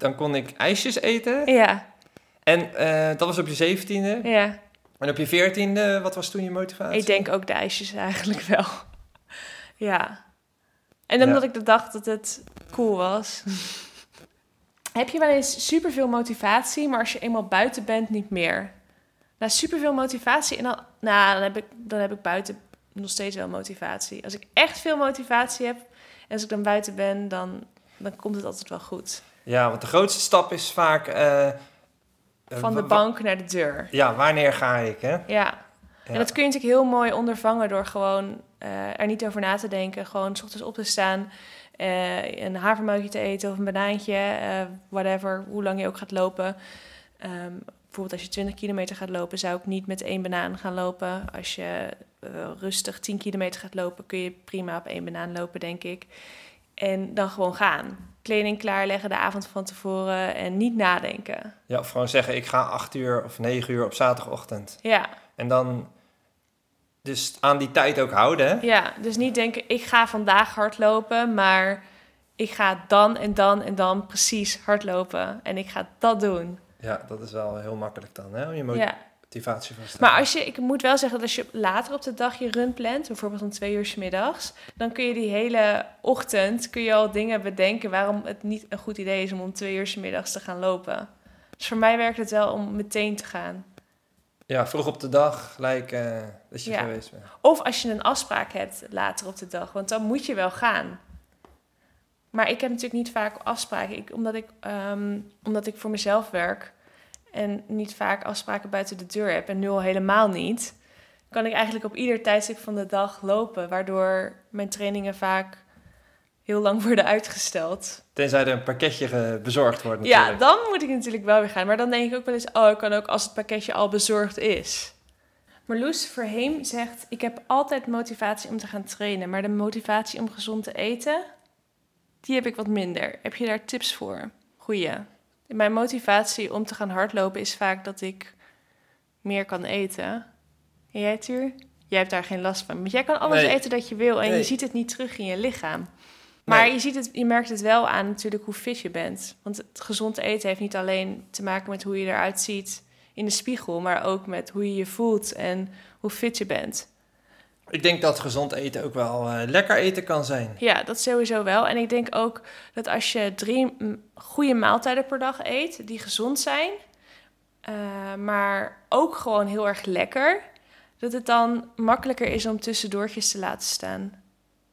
dan kon ik ijsjes eten. Ja, En dat was op je zeventiende. ja. En op je veertiende, wat was toen je motivatie? Ik denk ook de ijsjes eigenlijk [LAUGHS] wel. ja. En omdat Ja. ik dacht dat het cool was. [LAUGHS] Heb je wel eens superveel motivatie, maar als je eenmaal buiten bent, niet meer? Nou, superveel motivatie en dan, nou, dan, heb ik, dan heb ik buiten nog steeds wel motivatie. Als ik echt veel motivatie heb en als ik dan buiten ben, dan, dan komt het altijd wel goed. Ja, want de grootste stap is vaak... eh, Van de bank naar de deur. Ja, wanneer ga ik, hè? Ja. Ja. En dat kun je natuurlijk heel mooi ondervangen door gewoon eh, er niet over na te denken. Gewoon s ochtends op te staan, eh, een havermoutje te eten of een banaantje, eh, whatever, hoe lang je ook gaat lopen. Ehm, bijvoorbeeld als je 20 kilometer gaat lopen, zou ik niet met één banaan gaan lopen. Als je rustig 10 kilometer gaat lopen, kun je prima op één banaan lopen, denk ik. En dan gewoon gaan. Kleding klaarleggen de avond van tevoren en niet nadenken. Ja, of gewoon zeggen, ik ga acht uur of negen uur op zaterdagochtend. Ja, En dan dus aan die tijd ook houden, hè? ja, dus niet denken, ik ga vandaag hardlopen, maar ik ga dan en dan en dan precies hardlopen. En ik ga dat doen. Ja, dat is wel heel makkelijk dan, hè? Om je Ja. Motivatie te Maar als je, ik moet wel zeggen dat als je later op de dag je run plant, bijvoorbeeld om twee uur 's middags, dan kun je die hele ochtend kun je al dingen bedenken waarom het niet een goed idee is om om twee uur 's middags te gaan lopen. Dus voor mij werkt het wel om meteen te gaan. Ja, vroeg op de dag, gelijk eh, dat je Ja. geweest bent. Of als je een afspraak hebt later op de dag, want dan moet je wel gaan. Maar ik heb natuurlijk niet vaak afspraken, ik, omdat, ik, ehm, omdat ik voor mezelf werk en niet vaak afspraken buiten de deur heb en nu al helemaal niet, kan ik eigenlijk op ieder tijdstip van de dag lopen, waardoor mijn trainingen vaak heel lang [LAUGHS] worden uitgesteld. Tenzij er een pakketje ge- bezorgd wordt Ja, natuurlijk. dan moet ik natuurlijk wel weer gaan. Maar dan denk ik ook wel eens, oh, ik kan ook als het pakketje al bezorgd is. Marloes Verheem zegt, ik heb altijd motivatie om te gaan trainen, maar de motivatie om gezond te eten, die heb ik wat minder. Heb je daar tips voor? Goeie. Mijn motivatie om te gaan hardlopen is vaak dat ik meer kan eten. En jij, Tuur? Jij hebt daar geen last van. Want jij kan alles Nee. eten dat je wil en je ziet het niet terug in je lichaam. Maar Nee. je, ziet het, je merkt het wel aan natuurlijk hoe fit je bent. Want het gezond eten heeft niet alleen te maken met hoe je eruit ziet in de spiegel, maar ook met hoe je je voelt en hoe fit je bent. Ik denk dat gezond eten ook wel eh, lekker eten kan zijn. Ja, dat sowieso wel. En ik denk ook dat als je drie goede maaltijden per dag eet, die gezond zijn, eh, maar ook gewoon heel erg lekker, dat het dan makkelijker is om tussendoortjes te laten staan.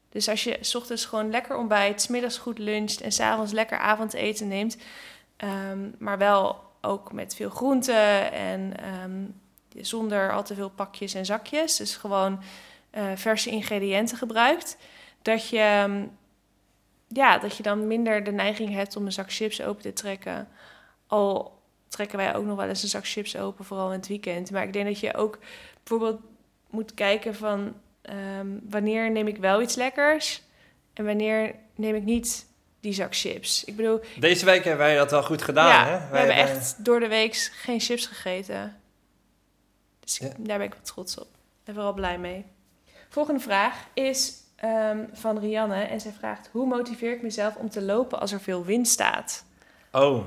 Dus als je 's ochtends gewoon lekker ontbijt, 's middags goed luncht en s'avonds lekker avondeten neemt, ehm, maar wel ook met veel groenten en ehm, zonder al te veel pakjes en zakjes. Dus gewoon eh, verse ingrediënten gebruikt, dat je, ehm, ja, dat je dan minder de neiging hebt om een zak chips open te trekken. Al trekken wij ook nog wel eens een zak chips open, vooral in het weekend. Maar ik denk dat je ook bijvoorbeeld moet kijken van ehm, wanneer neem ik wel iets lekkers en wanneer neem ik niet die zak chips. Ik bedoel, Deze week hebben wij dat wel goed gedaan, ja, hè? we hebben echt door de week geen chips gegeten. Dus Ja. daar ben ik wel trots op. En vooral blij mee. Volgende vraag is ehm, van Rianne. En zij vraagt, hoe motiveer ik mezelf om te lopen als er veel wind staat? Oh,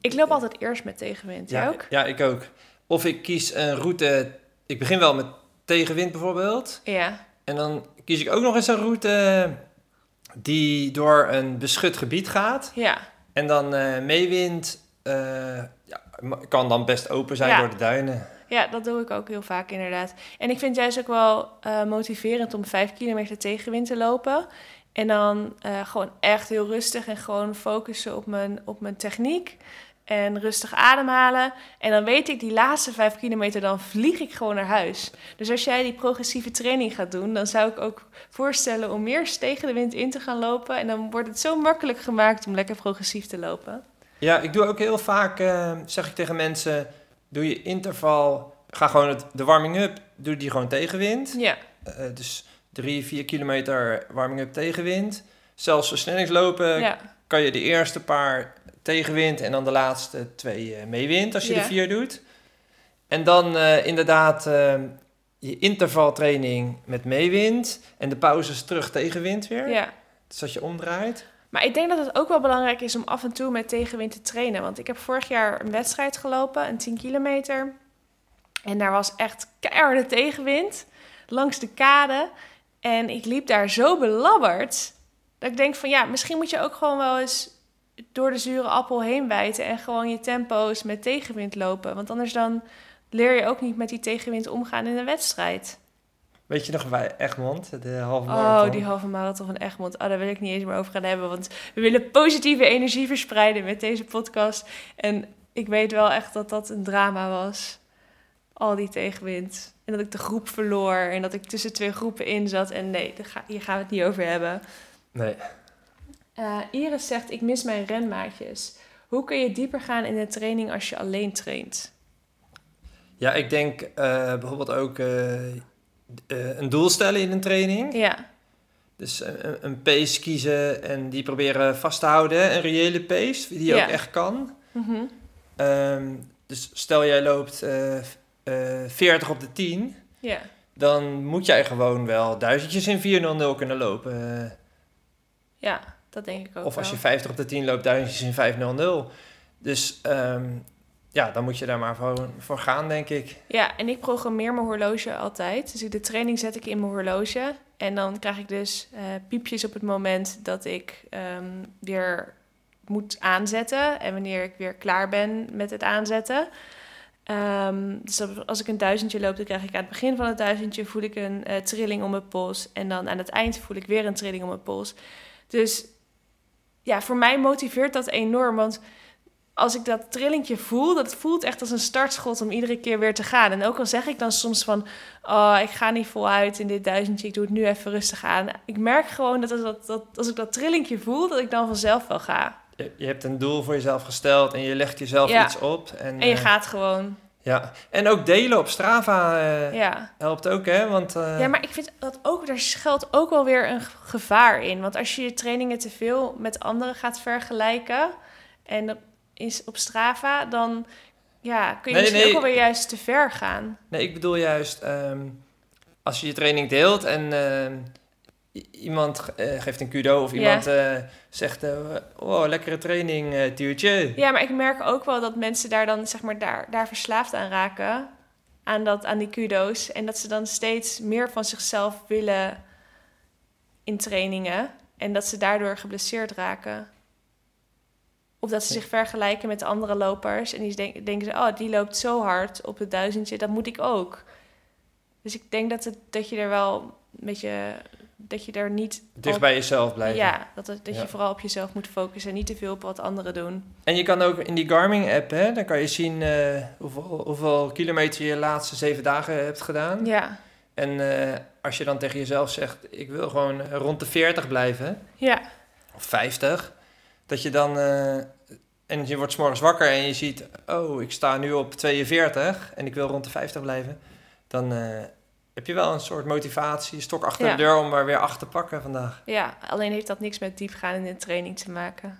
Ik loop altijd eerst met tegenwind. Jij ja, ook? ja, ik ook. Of ik kies een route... Ik begin wel met tegenwind bijvoorbeeld. Ja. En dan kies ik ook nog eens een route die door een beschut gebied gaat. Ja. En dan eh meewind eh, ja, kan dan best open zijn Ja. door de duinen. Ja, dat doe ik ook heel vaak inderdaad. En ik vind het juist ook wel eh, motiverend om vijf kilometer tegenwind te lopen. En dan eh, gewoon echt heel rustig en gewoon focussen op mijn, op mijn techniek. En rustig ademhalen. En dan weet ik, die laatste vijf kilometer, dan vlieg ik gewoon naar huis. Dus als jij die progressieve training gaat doen, dan zou ik ook voorstellen om meer tegen de wind in te gaan lopen. En dan wordt het zo makkelijk gemaakt om lekker progressief te lopen. Ja, ik doe ook heel vaak, eh, zeg ik tegen mensen, doe je interval, ga gewoon het, de warming-up, doe die gewoon tegenwind. Ja, Eh, dus drie, vier kilometer warming-up tegenwind. Zelfs versnellingslopen ja, kan je de eerste paar tegenwind en dan de laatste twee eh, meewind als je Ja. de vier doet. En dan inderdaad eh, je intervaltraining met meewind en de pauzes terug tegenwind weer. ja. Dus dat je omdraait. Maar ik denk dat het ook wel belangrijk is om af en toe met tegenwind te trainen. Want ik heb vorig jaar een wedstrijd gelopen, een 10 kilometer. En daar was echt keiharde tegenwind langs de kade. En ik liep daar zo belabberd. Dat ik denk van ja, misschien moet je ook gewoon wel eens door de zure appel heen bijten. En gewoon je tempo's met tegenwind lopen. Want anders dan leer je ook niet met die tegenwind omgaan in een wedstrijd. Weet je nog bij Egmond, de halve marathon? Oh, die halve marathon van Egmond. Oh, daar wil ik niet eens meer over gaan hebben. Want we willen positieve energie verspreiden met deze podcast. En ik weet wel echt dat dat een drama was. Al die tegenwind. En dat ik de groep verloor. En dat ik tussen twee groepen in zat. En nee, ga- hier gaan we het niet over hebben. Nee. Eh, Iris zegt, ik mis mijn renmaatjes. Hoe kun je dieper gaan in de training als je alleen traint? Ja, ik denk eh, bijvoorbeeld ook eh, eh, een doel stellen in een training. Ja, Dus een, een pace kiezen en die proberen vast te houden. Een reële pace, die je Ja. ook echt kan. Mhm. Ehm, dus stel jij loopt eh, eh, 40 op de 10, ja. dan moet jij gewoon wel duizendjes in 400 kunnen lopen. Eh, ja, dat denk ik ook of als wel. je 50 op de 10 loopt, duizendjes in 500. Dus ehm, ja, dan moet je daar maar voor, voor gaan, denk ik. Ja, en ik programmeer mijn horloge altijd. Dus de training zet ik in mijn horloge. En dan krijg ik dus eh, piepjes op het moment dat ik ehm, weer moet aanzetten. En wanneer ik weer klaar ben met het aanzetten. Ehm, dus als ik een duizendje loop, dan krijg ik aan het begin van het duizendje voel ik een eh, trilling om mijn pols. En dan aan het eind voel ik weer een trilling om mijn pols. Dus ja, voor mij motiveert dat enorm. Want als ik dat trillingje voel, dat voelt echt als een startschot om iedere keer weer te gaan. En ook al zeg ik dan soms van, oh, ik ga niet voluit in dit duizendje, ik doe het nu even rustig aan. Ik merk gewoon dat als, dat, dat, als ik dat trillingje voel, dat ik dan vanzelf wel ga. Je, je hebt een doel voor jezelf gesteld en je legt jezelf Ja. iets op. En, En je eh, gaat gewoon, Ja, en ook delen op Strava eh, ja. helpt ook, hè? Want eh, Ja, maar ik vind dat ook, daar schuilt ook wel weer een gevaar in. Want als je je trainingen te veel met anderen gaat vergelijken en dat is op Strava, dan ja, kun je Nee, misschien nee. ook alweer juist te ver gaan. Nee, ik bedoel juist ehm, als je je training deelt en ehm, iemand eh, geeft een kudo of Ja. iemand eh, zegt, eh, oh, lekkere training, eh duwtje. Ja, maar ik merk ook wel dat mensen daar dan zeg maar daar, daar verslaafd aan raken. Aan, dat, aan die kudo's. En dat ze dan steeds meer van zichzelf willen in trainingen. En dat ze daardoor geblesseerd raken. Of dat ze zich vergelijken met de andere lopers. En die denk- denken ze, oh, die loopt zo hard op het duizendje, dat moet ik ook. Dus ik denk dat, het, dat je er wel een beetje, dat je er niet... Dicht bij jezelf blijven. Ja, dat, het- dat Ja. je vooral op jezelf moet focussen en niet te veel op wat anderen doen. En je kan ook in die Garmin-app, hè, dan kan je zien eh, hoeveel, hoeveel kilometer je de laatste zeven dagen hebt gedaan. Ja, En eh, als je dan tegen jezelf zegt, ik wil gewoon rond de 40 blijven, ja, of 50, dat je dan... eh, en je wordt 's morgens wakker en je ziet, oh, ik sta nu op 42 en ik wil rond de 50 blijven. Dan eh, heb je wel een soort motivatie, stok achter Ja. de deur om er weer acht te pakken vandaag. ja. Alleen heeft dat niks met diepgaan in de training te maken.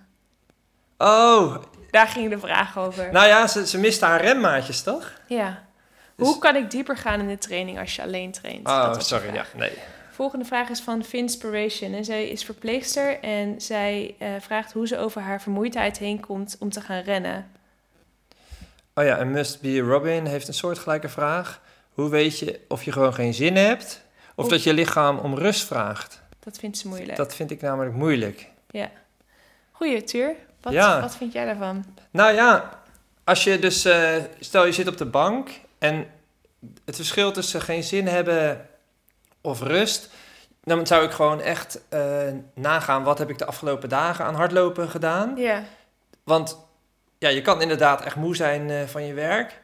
Oh, Daar ging de vraag over. nou ja, ze, ze mist haar remmaatjes, toch? ja. Dus- Hoe kan ik dieper gaan in de training als je alleen traint? Oh, sorry, ja, nee. Volgende vraag is van Finspiration. En zij is verpleegster en zij eh, vraagt hoe ze over haar vermoeidheid heen komt om te gaan rennen. Oh ja, en Must Be Robin heeft een soortgelijke vraag. Hoe weet je of je gewoon geen zin hebt, of Of- dat je lichaam om rust vraagt? Dat vindt ze moeilijk. Dat vind ik namelijk moeilijk. Goeie, Tuur. Wat, Ja. wat vind jij daarvan? Nou ja, als je dus, eh, stel je zit op de bank en het verschil tussen geen zin hebben of rust, dan zou ik gewoon echt eh, nagaan wat heb ik de afgelopen dagen aan hardlopen gedaan. Ja, Want ja, je kan inderdaad echt moe zijn eh, van je werk.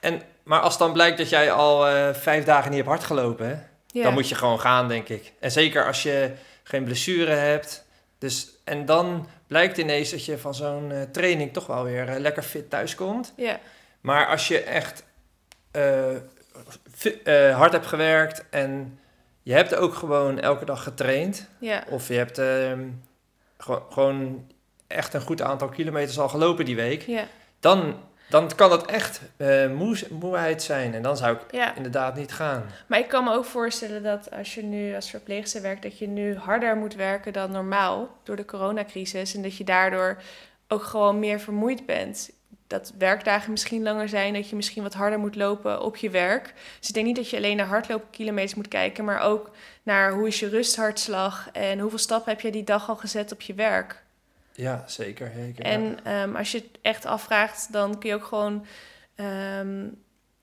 En, maar als dan blijkt dat jij al eh, vijf dagen niet hebt hard gelopen, hè, ja. dan moet je gewoon gaan, denk ik. En zeker als je geen blessure hebt. Dus, en dan blijkt ineens dat je van zo'n training toch wel weer lekker fit thuiskomt. Ja, Maar als je echt eh, hard hebt gewerkt en je hebt ook gewoon elke dag getraind, ja, of je hebt ehm, gewo- gewoon echt een goed aantal kilometers al gelopen die week, ja, dan, dan kan dat echt moe, moeheid zijn. En dan zou ik ja. inderdaad niet gaan. Maar ik kan me ook voorstellen dat als je nu als verpleegster werkt, dat je nu harder moet werken dan normaal door de coronacrisis. En dat je daardoor ook gewoon meer vermoeid bent. Dat werkdagen misschien langer zijn, dat je misschien wat harder moet lopen op je werk. Dus ik denk niet dat je alleen naar hardloopkilometers moet kijken, maar ook naar hoe is je rusthartslag en hoeveel stappen heb je die dag al gezet op je werk. Ja, zeker. zeker ja. En ehm, als je het echt afvraagt, dan kun je ook gewoon. ehm,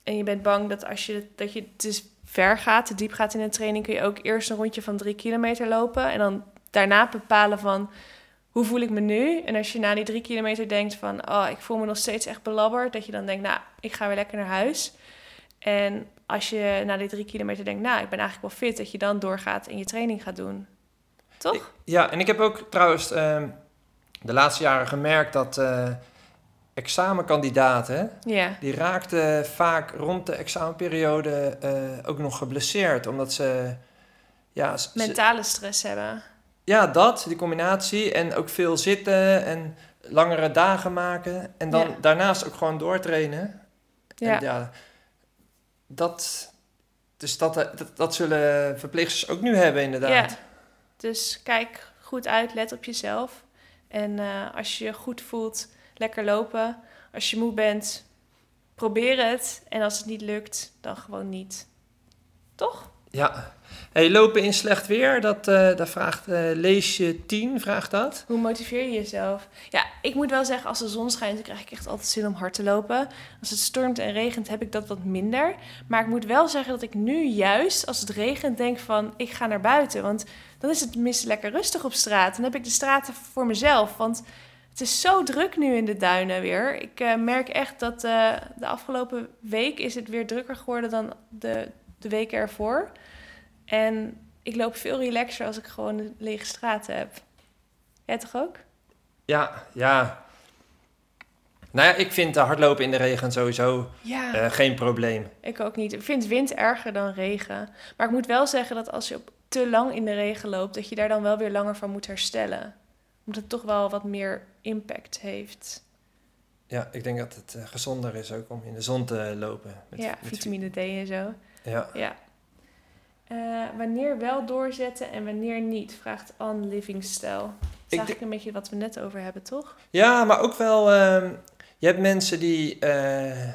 en je bent bang dat als je dat je te ver gaat, te diep gaat in een training, kun je ook eerst een rondje van drie kilometer lopen. En dan daarna bepalen van hoe voel ik me nu. En als je na die drie kilometer denkt van oh, ik voel me nog steeds echt belabberd, dat je dan denkt, nou, ik ga weer lekker naar huis. En als je na die drie kilometer denkt, nou, ik ben eigenlijk wel fit, dat je dan doorgaat en je training gaat doen. Toch? Ja, en ik heb ook trouwens ehm, de laatste jaren gemerkt dat eh, examenkandidaten, die raakten vaak rond de examenperiode eh, ook nog geblesseerd. Omdat ze, ja, ze- Mentale stress hebben. Ja, dat, die combinatie. En ook veel zitten en langere dagen maken. En dan Ja. daarnaast ook gewoon doortrainen. Ja. En ja, dat, dus dat, dat, dat zullen verpleegsters ook nu hebben inderdaad. Ja. Dus kijk goed uit, let op jezelf. En eh, als je je goed voelt, lekker lopen. Als je moe bent, probeer het. En als het niet lukt, dan gewoon niet. Toch? Ja. Hey, lopen in slecht weer, dat, dat vraagt eh, Leesje 10, vraagt dat. Hoe motiveer je jezelf? Ja, ik moet wel zeggen, als de zon schijnt, dan krijg ik echt altijd zin om hard te lopen. Als het stormt en regent, heb ik dat wat minder. Maar ik moet wel zeggen dat ik nu juist, als het regent, denk van, ik ga naar buiten. Want dan is het tenminste lekker rustig op straat. Dan heb ik de straten voor mezelf. Want het is zo druk nu in de duinen weer. Ik eh, merk echt dat de afgelopen week is het weer drukker geworden dan de, de weken ervoor. En ik loop veel relaxer als ik gewoon een lege straten heb. Jij toch ook? Ja, ja. Nou ja, ik vind eh, hardlopen in de regen sowieso Ja, eh, geen probleem. ik ook niet. Ik vind wind erger dan regen. Maar ik moet wel zeggen dat als je op te lang in de regen loopt, dat je daar dan wel weer langer van moet herstellen. Omdat het toch wel wat meer impact heeft. Ja, ik denk dat het eh, gezonder is ook om in de zon te lopen. Met- ja, met- vitamine D en zo. Ja. Ja. Eh, wanneer wel doorzetten en wanneer niet, vraagt Anne Livingstyle. Dat is Ik eigenlijk een beetje wat we net over hebben, toch? ja, maar ook wel... ehm, je hebt mensen die eh,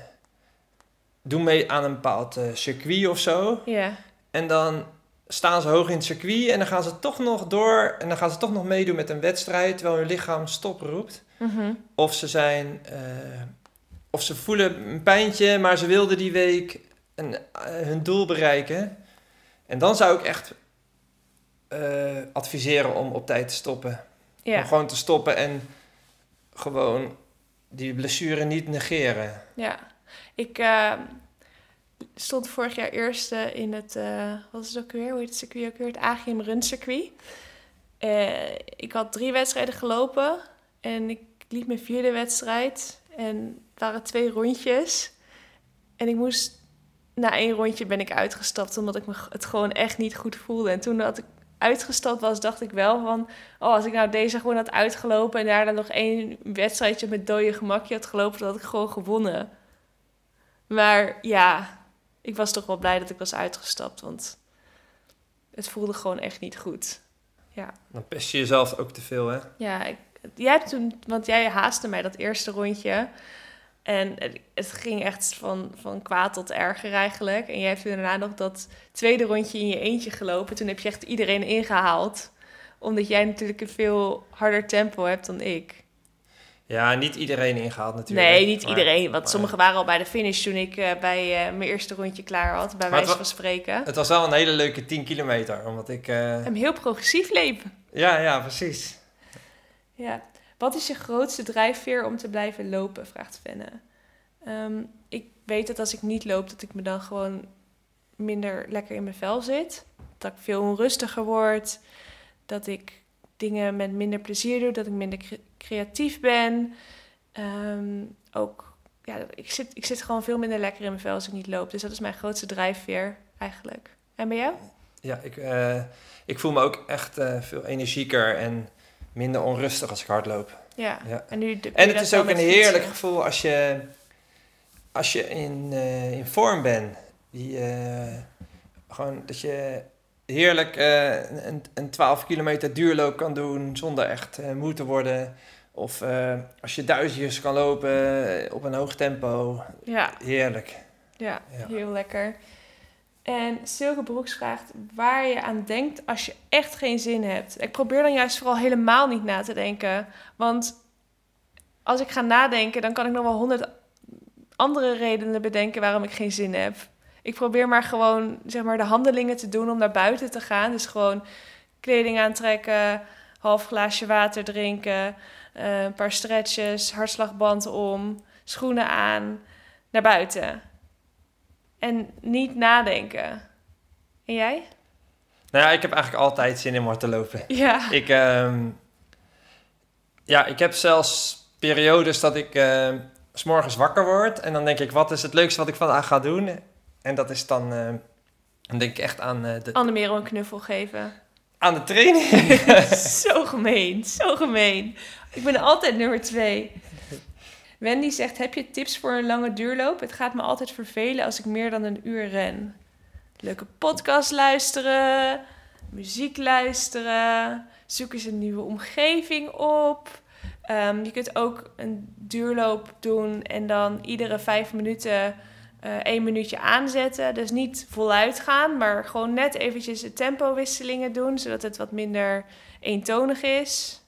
doen mee aan een bepaald eh, circuit of zo. Ja, En dan staan ze hoog in het circuit en dan gaan ze toch nog door... en dan gaan ze toch nog meedoen met een wedstrijd... terwijl hun lichaam stop roept. Mhm. Of ze zijn... of ze voelen een pijntje, maar ze wilden die week een, eh, hun doel bereiken. En dan zou ik echt eh, adviseren om op tijd te stoppen. ja. Om gewoon te stoppen en gewoon die blessure niet negeren. Ja, ik eh, stond vorig jaar eerste in het, eh, wat is het ook weer? Hoe heet het circuit ook weer? Het Agium Run circuit. Ik had drie wedstrijden gelopen en ik liep mijn vierde wedstrijd. En het waren twee rondjes. En ik moest, na één rondje ben ik uitgestapt omdat ik me het gewoon echt niet goed voelde. En toen dat ik uitgestapt was, dacht ik wel van... Oh, als ik nou deze gewoon had uitgelopen en daarna nog één wedstrijdje met dode gemakje had gelopen, dan had ik gewoon gewonnen. Maar ja, ik was toch wel blij dat ik was uitgestapt, want het voelde gewoon echt niet goed. Ja, Dan pest je jezelf ook te veel, hè? ja ik, jij toen, want jij haastte mij dat eerste rondje. En het, ging echt van, van kwaad tot erger eigenlijk. En jij hebt daarna nog dat tweede rondje in je eentje gelopen. Toen heb je echt iedereen ingehaald. Omdat jij natuurlijk een veel harder tempo hebt dan ik. Ja, niet iedereen ingehaald natuurlijk. Nee, niet Maar- iedereen. Want maar sommigen waren al bij de finish toen ik eh, bij eh, mijn eerste rondje klaar had. Bij wijze van spreken. Het was wel een hele leuke 10 kilometer, omdat ik... eh, En heel progressief leven. Ja, ja, precies. Ja. Wat is je grootste drijfveer om te blijven lopen? Vraagt Fenne. Ehm, ik weet dat als ik niet loop, dat ik me dan gewoon minder lekker in mijn vel zit. Dat ik veel onrustiger word. Dat ik dingen met minder plezier doe. Dat ik minder cre- creatief ben. Ehm, ook, ja, ik zit, ik zit gewoon veel minder lekker in mijn vel als ik niet loop. Dus dat is mijn grootste drijfveer eigenlijk. En bij jou? Ja, ik, eh, ik voel me ook echt eh, veel energieker en minder onrustig als ik hardloop. Ja. Ja. En, nu doe En het is ook een heerlijk fietsen. gevoel als je, als je in, eh, in vorm bent. Die, eh, gewoon dat je heerlijk eh, een, een 12 kilometer duurloop kan doen zonder echt moe te worden. Of als je duizendjes kan lopen op een hoog tempo. Ja. Heerlijk. Ja, Ja. heel lekker. En Silke Broeks vraagt waar je aan denkt als je echt geen zin hebt. Ik probeer dan juist vooral helemaal niet na te denken. Want als ik ga nadenken, dan kan ik nog wel honderd andere redenen bedenken waarom ik geen zin heb. Ik probeer maar gewoon zeg maar, de handelingen te doen om naar buiten te gaan. Dus gewoon kleding aantrekken, half glaasje water drinken, eh, een paar stretches, hartslagband om, schoenen aan, naar buiten. En niet nadenken. En jij? Nou ja, ik heb eigenlijk altijd zin in om hard te lopen. [LAUGHS] Ja. Ik, ehm, ja, ik heb zelfs periodes dat ik eh, s morgens wakker word. En dan denk ik, wat is het leukste wat ik vandaag ga doen? En dat is dan, eh, dan denk ik echt aan, eh, de, Annemero een knuffel geven. aan de training. [LAUGHS] zo gemeen, zo gemeen. Ik ben altijd nummer twee. Wendy zegt, heb je tips voor een lange duurloop? Het gaat me altijd vervelen als ik meer dan een uur ren. Leuke podcast luisteren, muziek luisteren, zoek eens een nieuwe omgeving op. Ehm, je kunt ook een duurloop doen en dan iedere vijf minuten eh één minuutje aanzetten. Dus niet voluit gaan, maar gewoon net eventjes de tempowisselingen doen, zodat het wat minder eentonig is.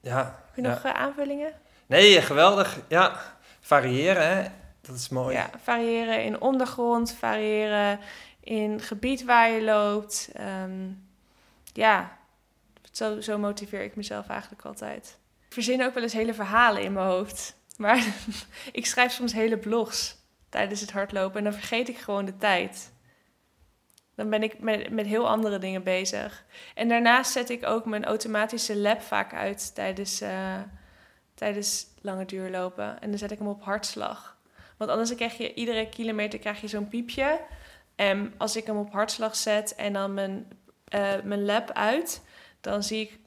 ja, Heb je ja. nog eh, aanvullingen? Nee, geweldig. Ja, variëren, hè. Dat is mooi. Ja, variëren in ondergrond, variëren in gebied waar je loopt. Ehm, ja, zo, zo motiveer ik mezelf eigenlijk altijd. Ik verzin ook wel eens hele verhalen in mijn hoofd. [LAUGHS] Maar [LAUGHS] ik schrijf soms hele blogs tijdens het hardlopen en dan vergeet ik gewoon de tijd. Dan ben ik met, met heel andere dingen bezig. En daarnaast zet ik ook mijn automatische lab vaak uit tijdens, eh, tijdens lange duurlopen. En dan zet ik hem op hartslag. Want anders krijg je iedere kilometer krijg je zo'n piepje. En als ik hem op hartslag zet en dan mijn, eh, mijn lab uit, dan zie ik,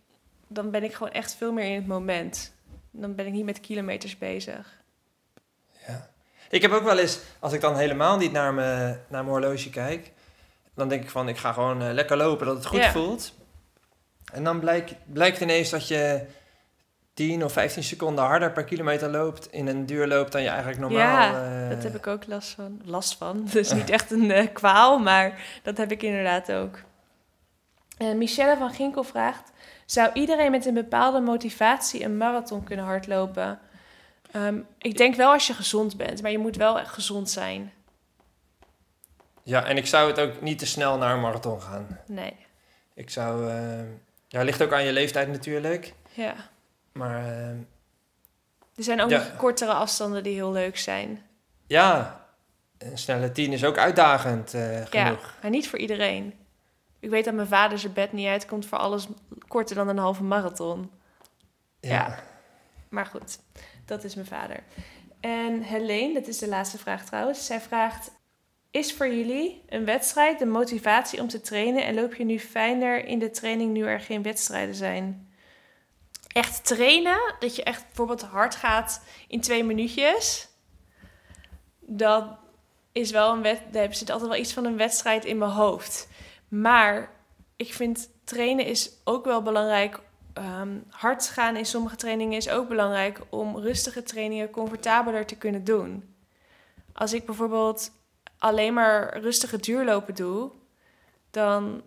dan ben ik gewoon echt veel meer in het moment. Dan ben ik niet met kilometers bezig. Ja. Ik heb ook wel eens, als ik dan helemaal niet naar mijn, naar mijn horloge kijk, dan denk ik van, ik ga gewoon eh, lekker lopen, dat het goed Ja. voelt. En dan blijkt, blijkt ineens dat je 10 of 15 seconden harder per kilometer loopt in een duurloop dan je eigenlijk normaal... Ja, eh, Dat heb ik ook last van. Last van. [LAUGHS] Dus niet echt een eh, kwaal, maar dat heb ik inderdaad ook. Eh, Michelle van Ginkel vraagt: Zou iedereen met een bepaalde motivatie een marathon kunnen hardlopen? Ehm, ik denk wel als je gezond bent, maar je moet wel echt gezond zijn. Ja, en ik zou het ook niet te snel naar een marathon gaan. Nee. Ik zou... ja, ligt ook aan je leeftijd natuurlijk. Ja. Maar eh, Er zijn ook Ja. nog kortere afstanden die heel leuk zijn. ja, een snelle 10 is ook uitdagend eh, Ja, genoeg. maar niet voor iedereen. Ik weet dat mijn vader zijn bed niet uitkomt voor alles korter dan een halve marathon. Ja. Maar goed, dat is mijn vader. En Helene, dat is de laatste vraag trouwens. Zij vraagt: Is voor jullie een wedstrijd de motivatie om te trainen en loop je nu fijner in de training nu er geen wedstrijden zijn? Echt trainen, dat je echt bijvoorbeeld hard gaat in twee minuutjes, dat is wel een wet. Daar zit altijd wel iets van een wedstrijd in mijn hoofd. Maar ik vind trainen is ook wel belangrijk Ehm, hard gaan in sommige trainingen is ook belangrijk om rustige trainingen comfortabeler te kunnen doen. Als ik bijvoorbeeld alleen maar rustige duurlopen doe, dan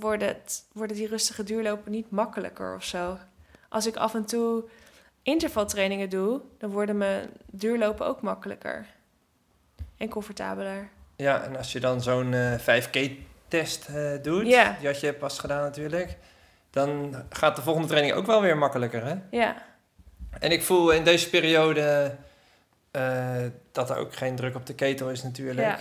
het, worden die rustige duurlopen niet makkelijker of zo. Als ik af en toe intervaltrainingen doe, dan worden mijn duurlopen ook makkelijker en comfortabeler. Ja, en als je dan zo'n eh, 5K-test eh, doet, Ja. die had je pas gedaan natuurlijk, dan gaat de volgende training ook wel weer makkelijker, hè? Ja, En ik voel in deze periode eh, dat er ook geen druk op de ketel is natuurlijk. ja.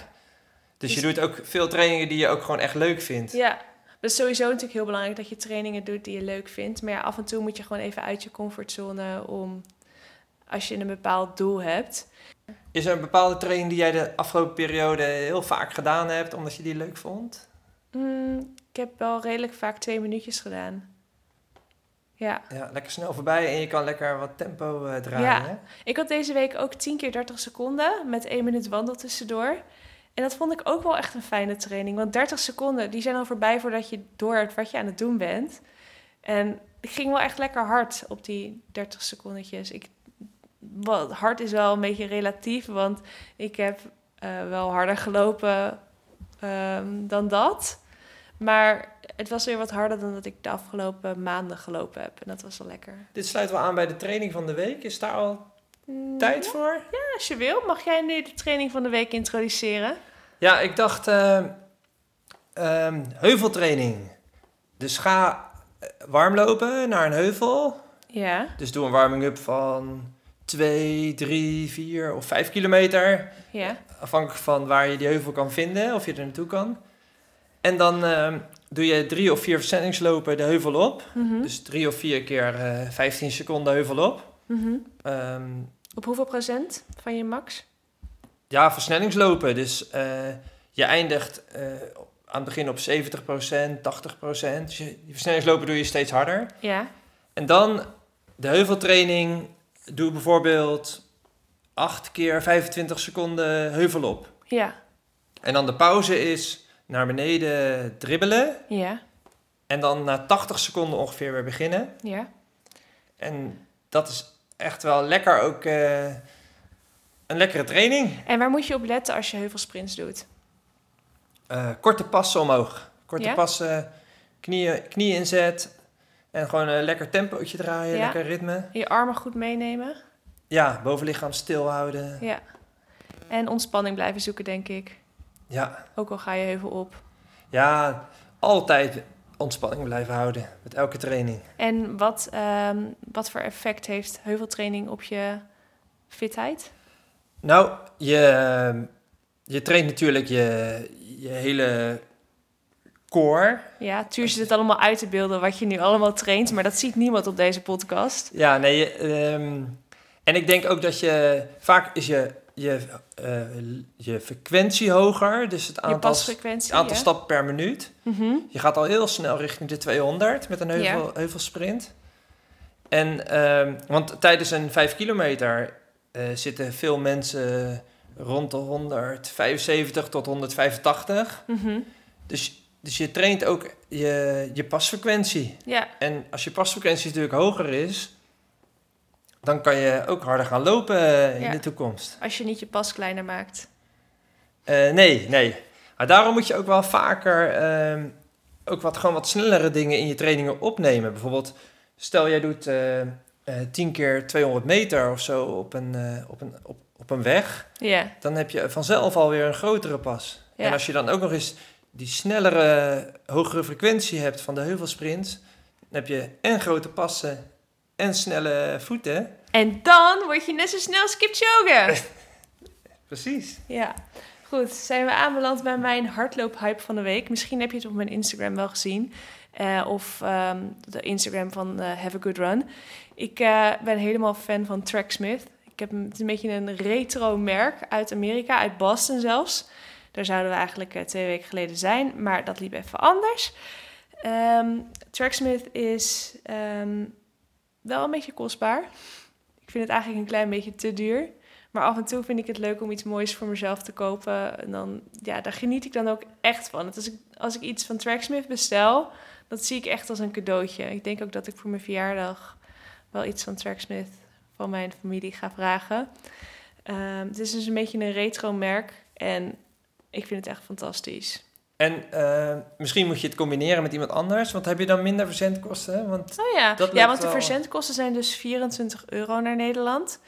Dus je Dus- doet ook veel trainingen die je ook gewoon echt leuk vindt. Ja, dat is sowieso natuurlijk heel belangrijk dat je trainingen doet die je leuk vindt. Maar ja, af en toe moet je gewoon even uit je comfortzone om, als je een bepaald doel hebt. Is er een bepaalde training die jij de afgelopen periode heel vaak gedaan hebt, omdat je die leuk vond? Hmm, ik heb wel redelijk vaak twee minuutjes gedaan. Ja, Ja, lekker snel voorbij en je kan lekker wat tempo eh, draaien, Ja. hè? ik had deze week ook 10 keer 30 seconden met één minuut wandel tussendoor. En dat vond ik ook wel echt een fijne training. Want 30 seconden, die zijn al voorbij voordat je door hebt wat je aan het doen bent. En ik ging wel echt lekker hard op die 30 secondetjes. Ik, wel, hard is wel een beetje relatief, want ik heb eh, wel harder gelopen ehm, dan dat. Maar het was weer wat harder dan dat ik de afgelopen maanden gelopen heb. En dat was wel lekker. Dit sluit wel aan bij de training van de week. Is daar al Mm, tijd ja, voor? Als je wil, mag jij nu de training van de week introduceren? Ja, ik dacht ehm, heuveltraining. Dus ga eh, warm lopen naar een heuvel. Ja, Dus doe een warming-up van 2, 3, 4 of 5 kilometer. ja, Afhankelijk van waar je die heuvel kan vinden, of je er naartoe kan. En dan ehm, doe je drie of vier versnellingslopen de heuvel op. mhm, Dus drie of vier keer eh 15 seconden heuvel op. Mhm. Op hoeveel procent van je max? Ja, versnellingslopen. Dus eh, je eindigt eh, aan het begin op 70%, 80%. Dus je, die versnellingslopen doe je steeds harder. Ja. En dan de heuveltraining. Doe bijvoorbeeld 8 keer 25 seconden heuvel op. Ja. En dan de pauze is naar beneden dribbelen. Ja. En dan na 80 seconden ongeveer weer beginnen. Ja. En dat is echt wel lekker ook eh, een lekkere training. En waar moet je op letten als je heuvelsprints doet? Eh, korte passen omhoog. Korte Ja? passen, knieën, knieën inzet. En gewoon een lekker tempootje draaien, Ja. lekker ritme. Je armen goed meenemen. Ja, bovenlichaam stil houden. Ja. En ontspanning blijven zoeken, denk ik. Ja, Ook al ga je heuvel op. ja, altijd ontspanning blijven houden met elke training. En wat, ehm, wat voor effect heeft heuveltraining op je fitheid? Nou, je, je traint natuurlijk je, je hele core. Ja, Tuur zit het allemaal uit te beelden wat je nu allemaal traint, maar dat ziet niemand op deze podcast. Ja, nee. je, ehm, en ik denk ook dat je vaak is je, je, eh, je frequentie hoger. Dus het aantal, aantal ja. stappen per minuut. Mhm. Je gaat al heel snel richting de 200 met een heuvel, heuvelsprint. En, ehm, want tijdens een 5 kilometer zitten veel mensen rond de 175 tot 185. Mhm. Dus, dus je traint ook je, je pasfrequentie. Ja, En als je pasfrequentie natuurlijk hoger is, dan kan je ook harder gaan lopen eh, in Ja. de toekomst. als je niet je pas kleiner maakt. Eh, nee, nee. Maar daarom moet je ook wel vaker ehm, ook wat, gewoon wat snellere dingen in je trainingen opnemen. Bijvoorbeeld, stel jij doet eh eh 10 keer 200 meter of zo op een, eh, op, een, op, op een weg. Ja, Dan heb je vanzelf alweer een grotere pas. Ja. En als je dan ook nog eens die snellere, hogere frequentie hebt van de heuvelsprint, dan heb je en grote passen en snelle voeten. en dan word je net zo snel als Kipchoge. [LAUGHS] Precies. Ja, goed. Zijn we aanbeland bij mijn hardloophype van de week. Misschien heb je het op mijn Instagram wel gezien. Eh, of ehm, de Instagram van eh, Have a Good Run. Ik eh, ben helemaal fan van Tracksmith. Ik heb het is een beetje een retro merk uit Amerika, uit Boston zelfs. Daar zouden we eigenlijk eh, twee weken geleden zijn, maar dat liep even anders. Ehm Tracksmith is ehm, wel een beetje kostbaar. Ik vind het eigenlijk een klein beetje te duur. Maar af en toe vind ik het leuk om iets moois voor mezelf te kopen. En dan, ja, daar geniet ik dan ook echt van. Als ik, als ik iets van Tracksmith bestel, dat zie ik echt als een cadeautje. Ik denk ook dat ik voor mijn verjaardag wel iets van Tracksmith van mijn familie ga vragen. Ehm, het is dus een beetje een retro merk en ik vind het echt fantastisch. En eh, misschien moet je het combineren met iemand anders, want heb je dan minder verzendkosten? Want Oh ja, Dat ja want de verzendkosten zijn dus 24 euro naar Nederland.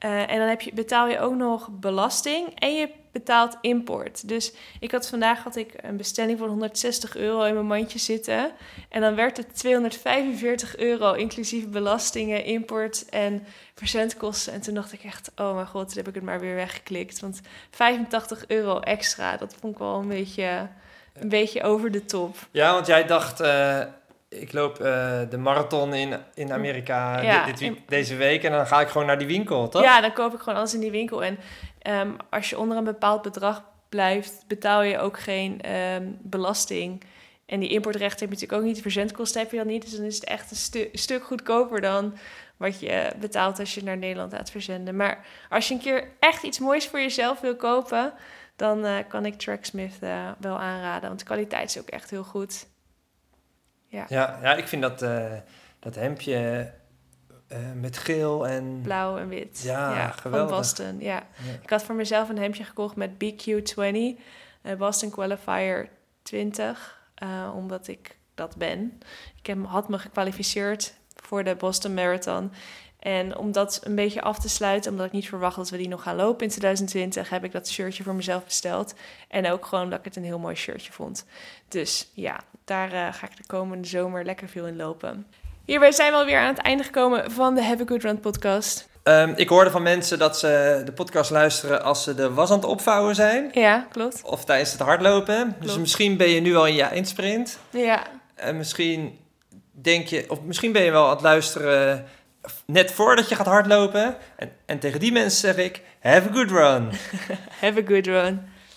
Eh, en dan heb je, betaal je ook nog belasting en je betaalt import. Dus ik had vandaag had ik een bestelling van 160 euro in mijn mandje zitten. En dan werd het 245 euro inclusief belastingen, import en verzendkosten. En toen dacht ik echt, oh mijn god, toen heb ik het maar weer weggeklikt. Want 85 euro extra, dat vond ik wel een beetje, een beetje over de top. ja, want jij dacht, eh, ik loop eh, de marathon in, in Amerika Ja, dit, dit week- in- deze week en dan ga ik gewoon naar die winkel, toch? Ja, dan koop ik gewoon alles in die winkel. En ehm, als je onder een bepaald bedrag blijft, betaal je ook geen ehm, belasting. En die importrechten heb je natuurlijk ook niet, de verzendkosten heb je dan niet. Dus dan is het echt een stu- stuk goedkoper dan wat je betaalt als je naar Nederland laat verzenden. Maar als je een keer echt iets moois voor jezelf wil kopen, dan eh, kan ik Tracksmith eh, wel aanraden. Want de kwaliteit is ook echt heel goed. Ja, ja ik vind dat, eh, dat hempje eh, met geel en... Blauw en wit. Ja, Van geweldig. Boston, ja. Ja. Ik had voor mezelf een hemdje gekocht met BQ20, eh, Boston Qualifier 20, eh, omdat ik dat ben. Ik heb, had me gekwalificeerd voor de Boston Marathon. En om dat een beetje af te sluiten, omdat ik niet verwacht dat we die nog gaan lopen in 2020, heb ik dat shirtje voor mezelf besteld. En ook gewoon dat ik het een heel mooi shirtje vond. Dus ja, daar eh, ga ik de komende zomer lekker veel in lopen. Hierbij zijn we alweer aan het einde gekomen van de Have a Good Run podcast. Ehm, ik hoorde van mensen dat ze de podcast luisteren als ze de was aan het opvouwen zijn. Ja, klopt. Of tijdens het hardlopen. Dus misschien ben je nu al in je eindsprint. Ja, En misschien denk je, of misschien ben je wel aan het luisteren net voordat je gaat hardlopen. En, en tegen die mensen zeg ik, have a good run. [LAUGHS] Have a good run.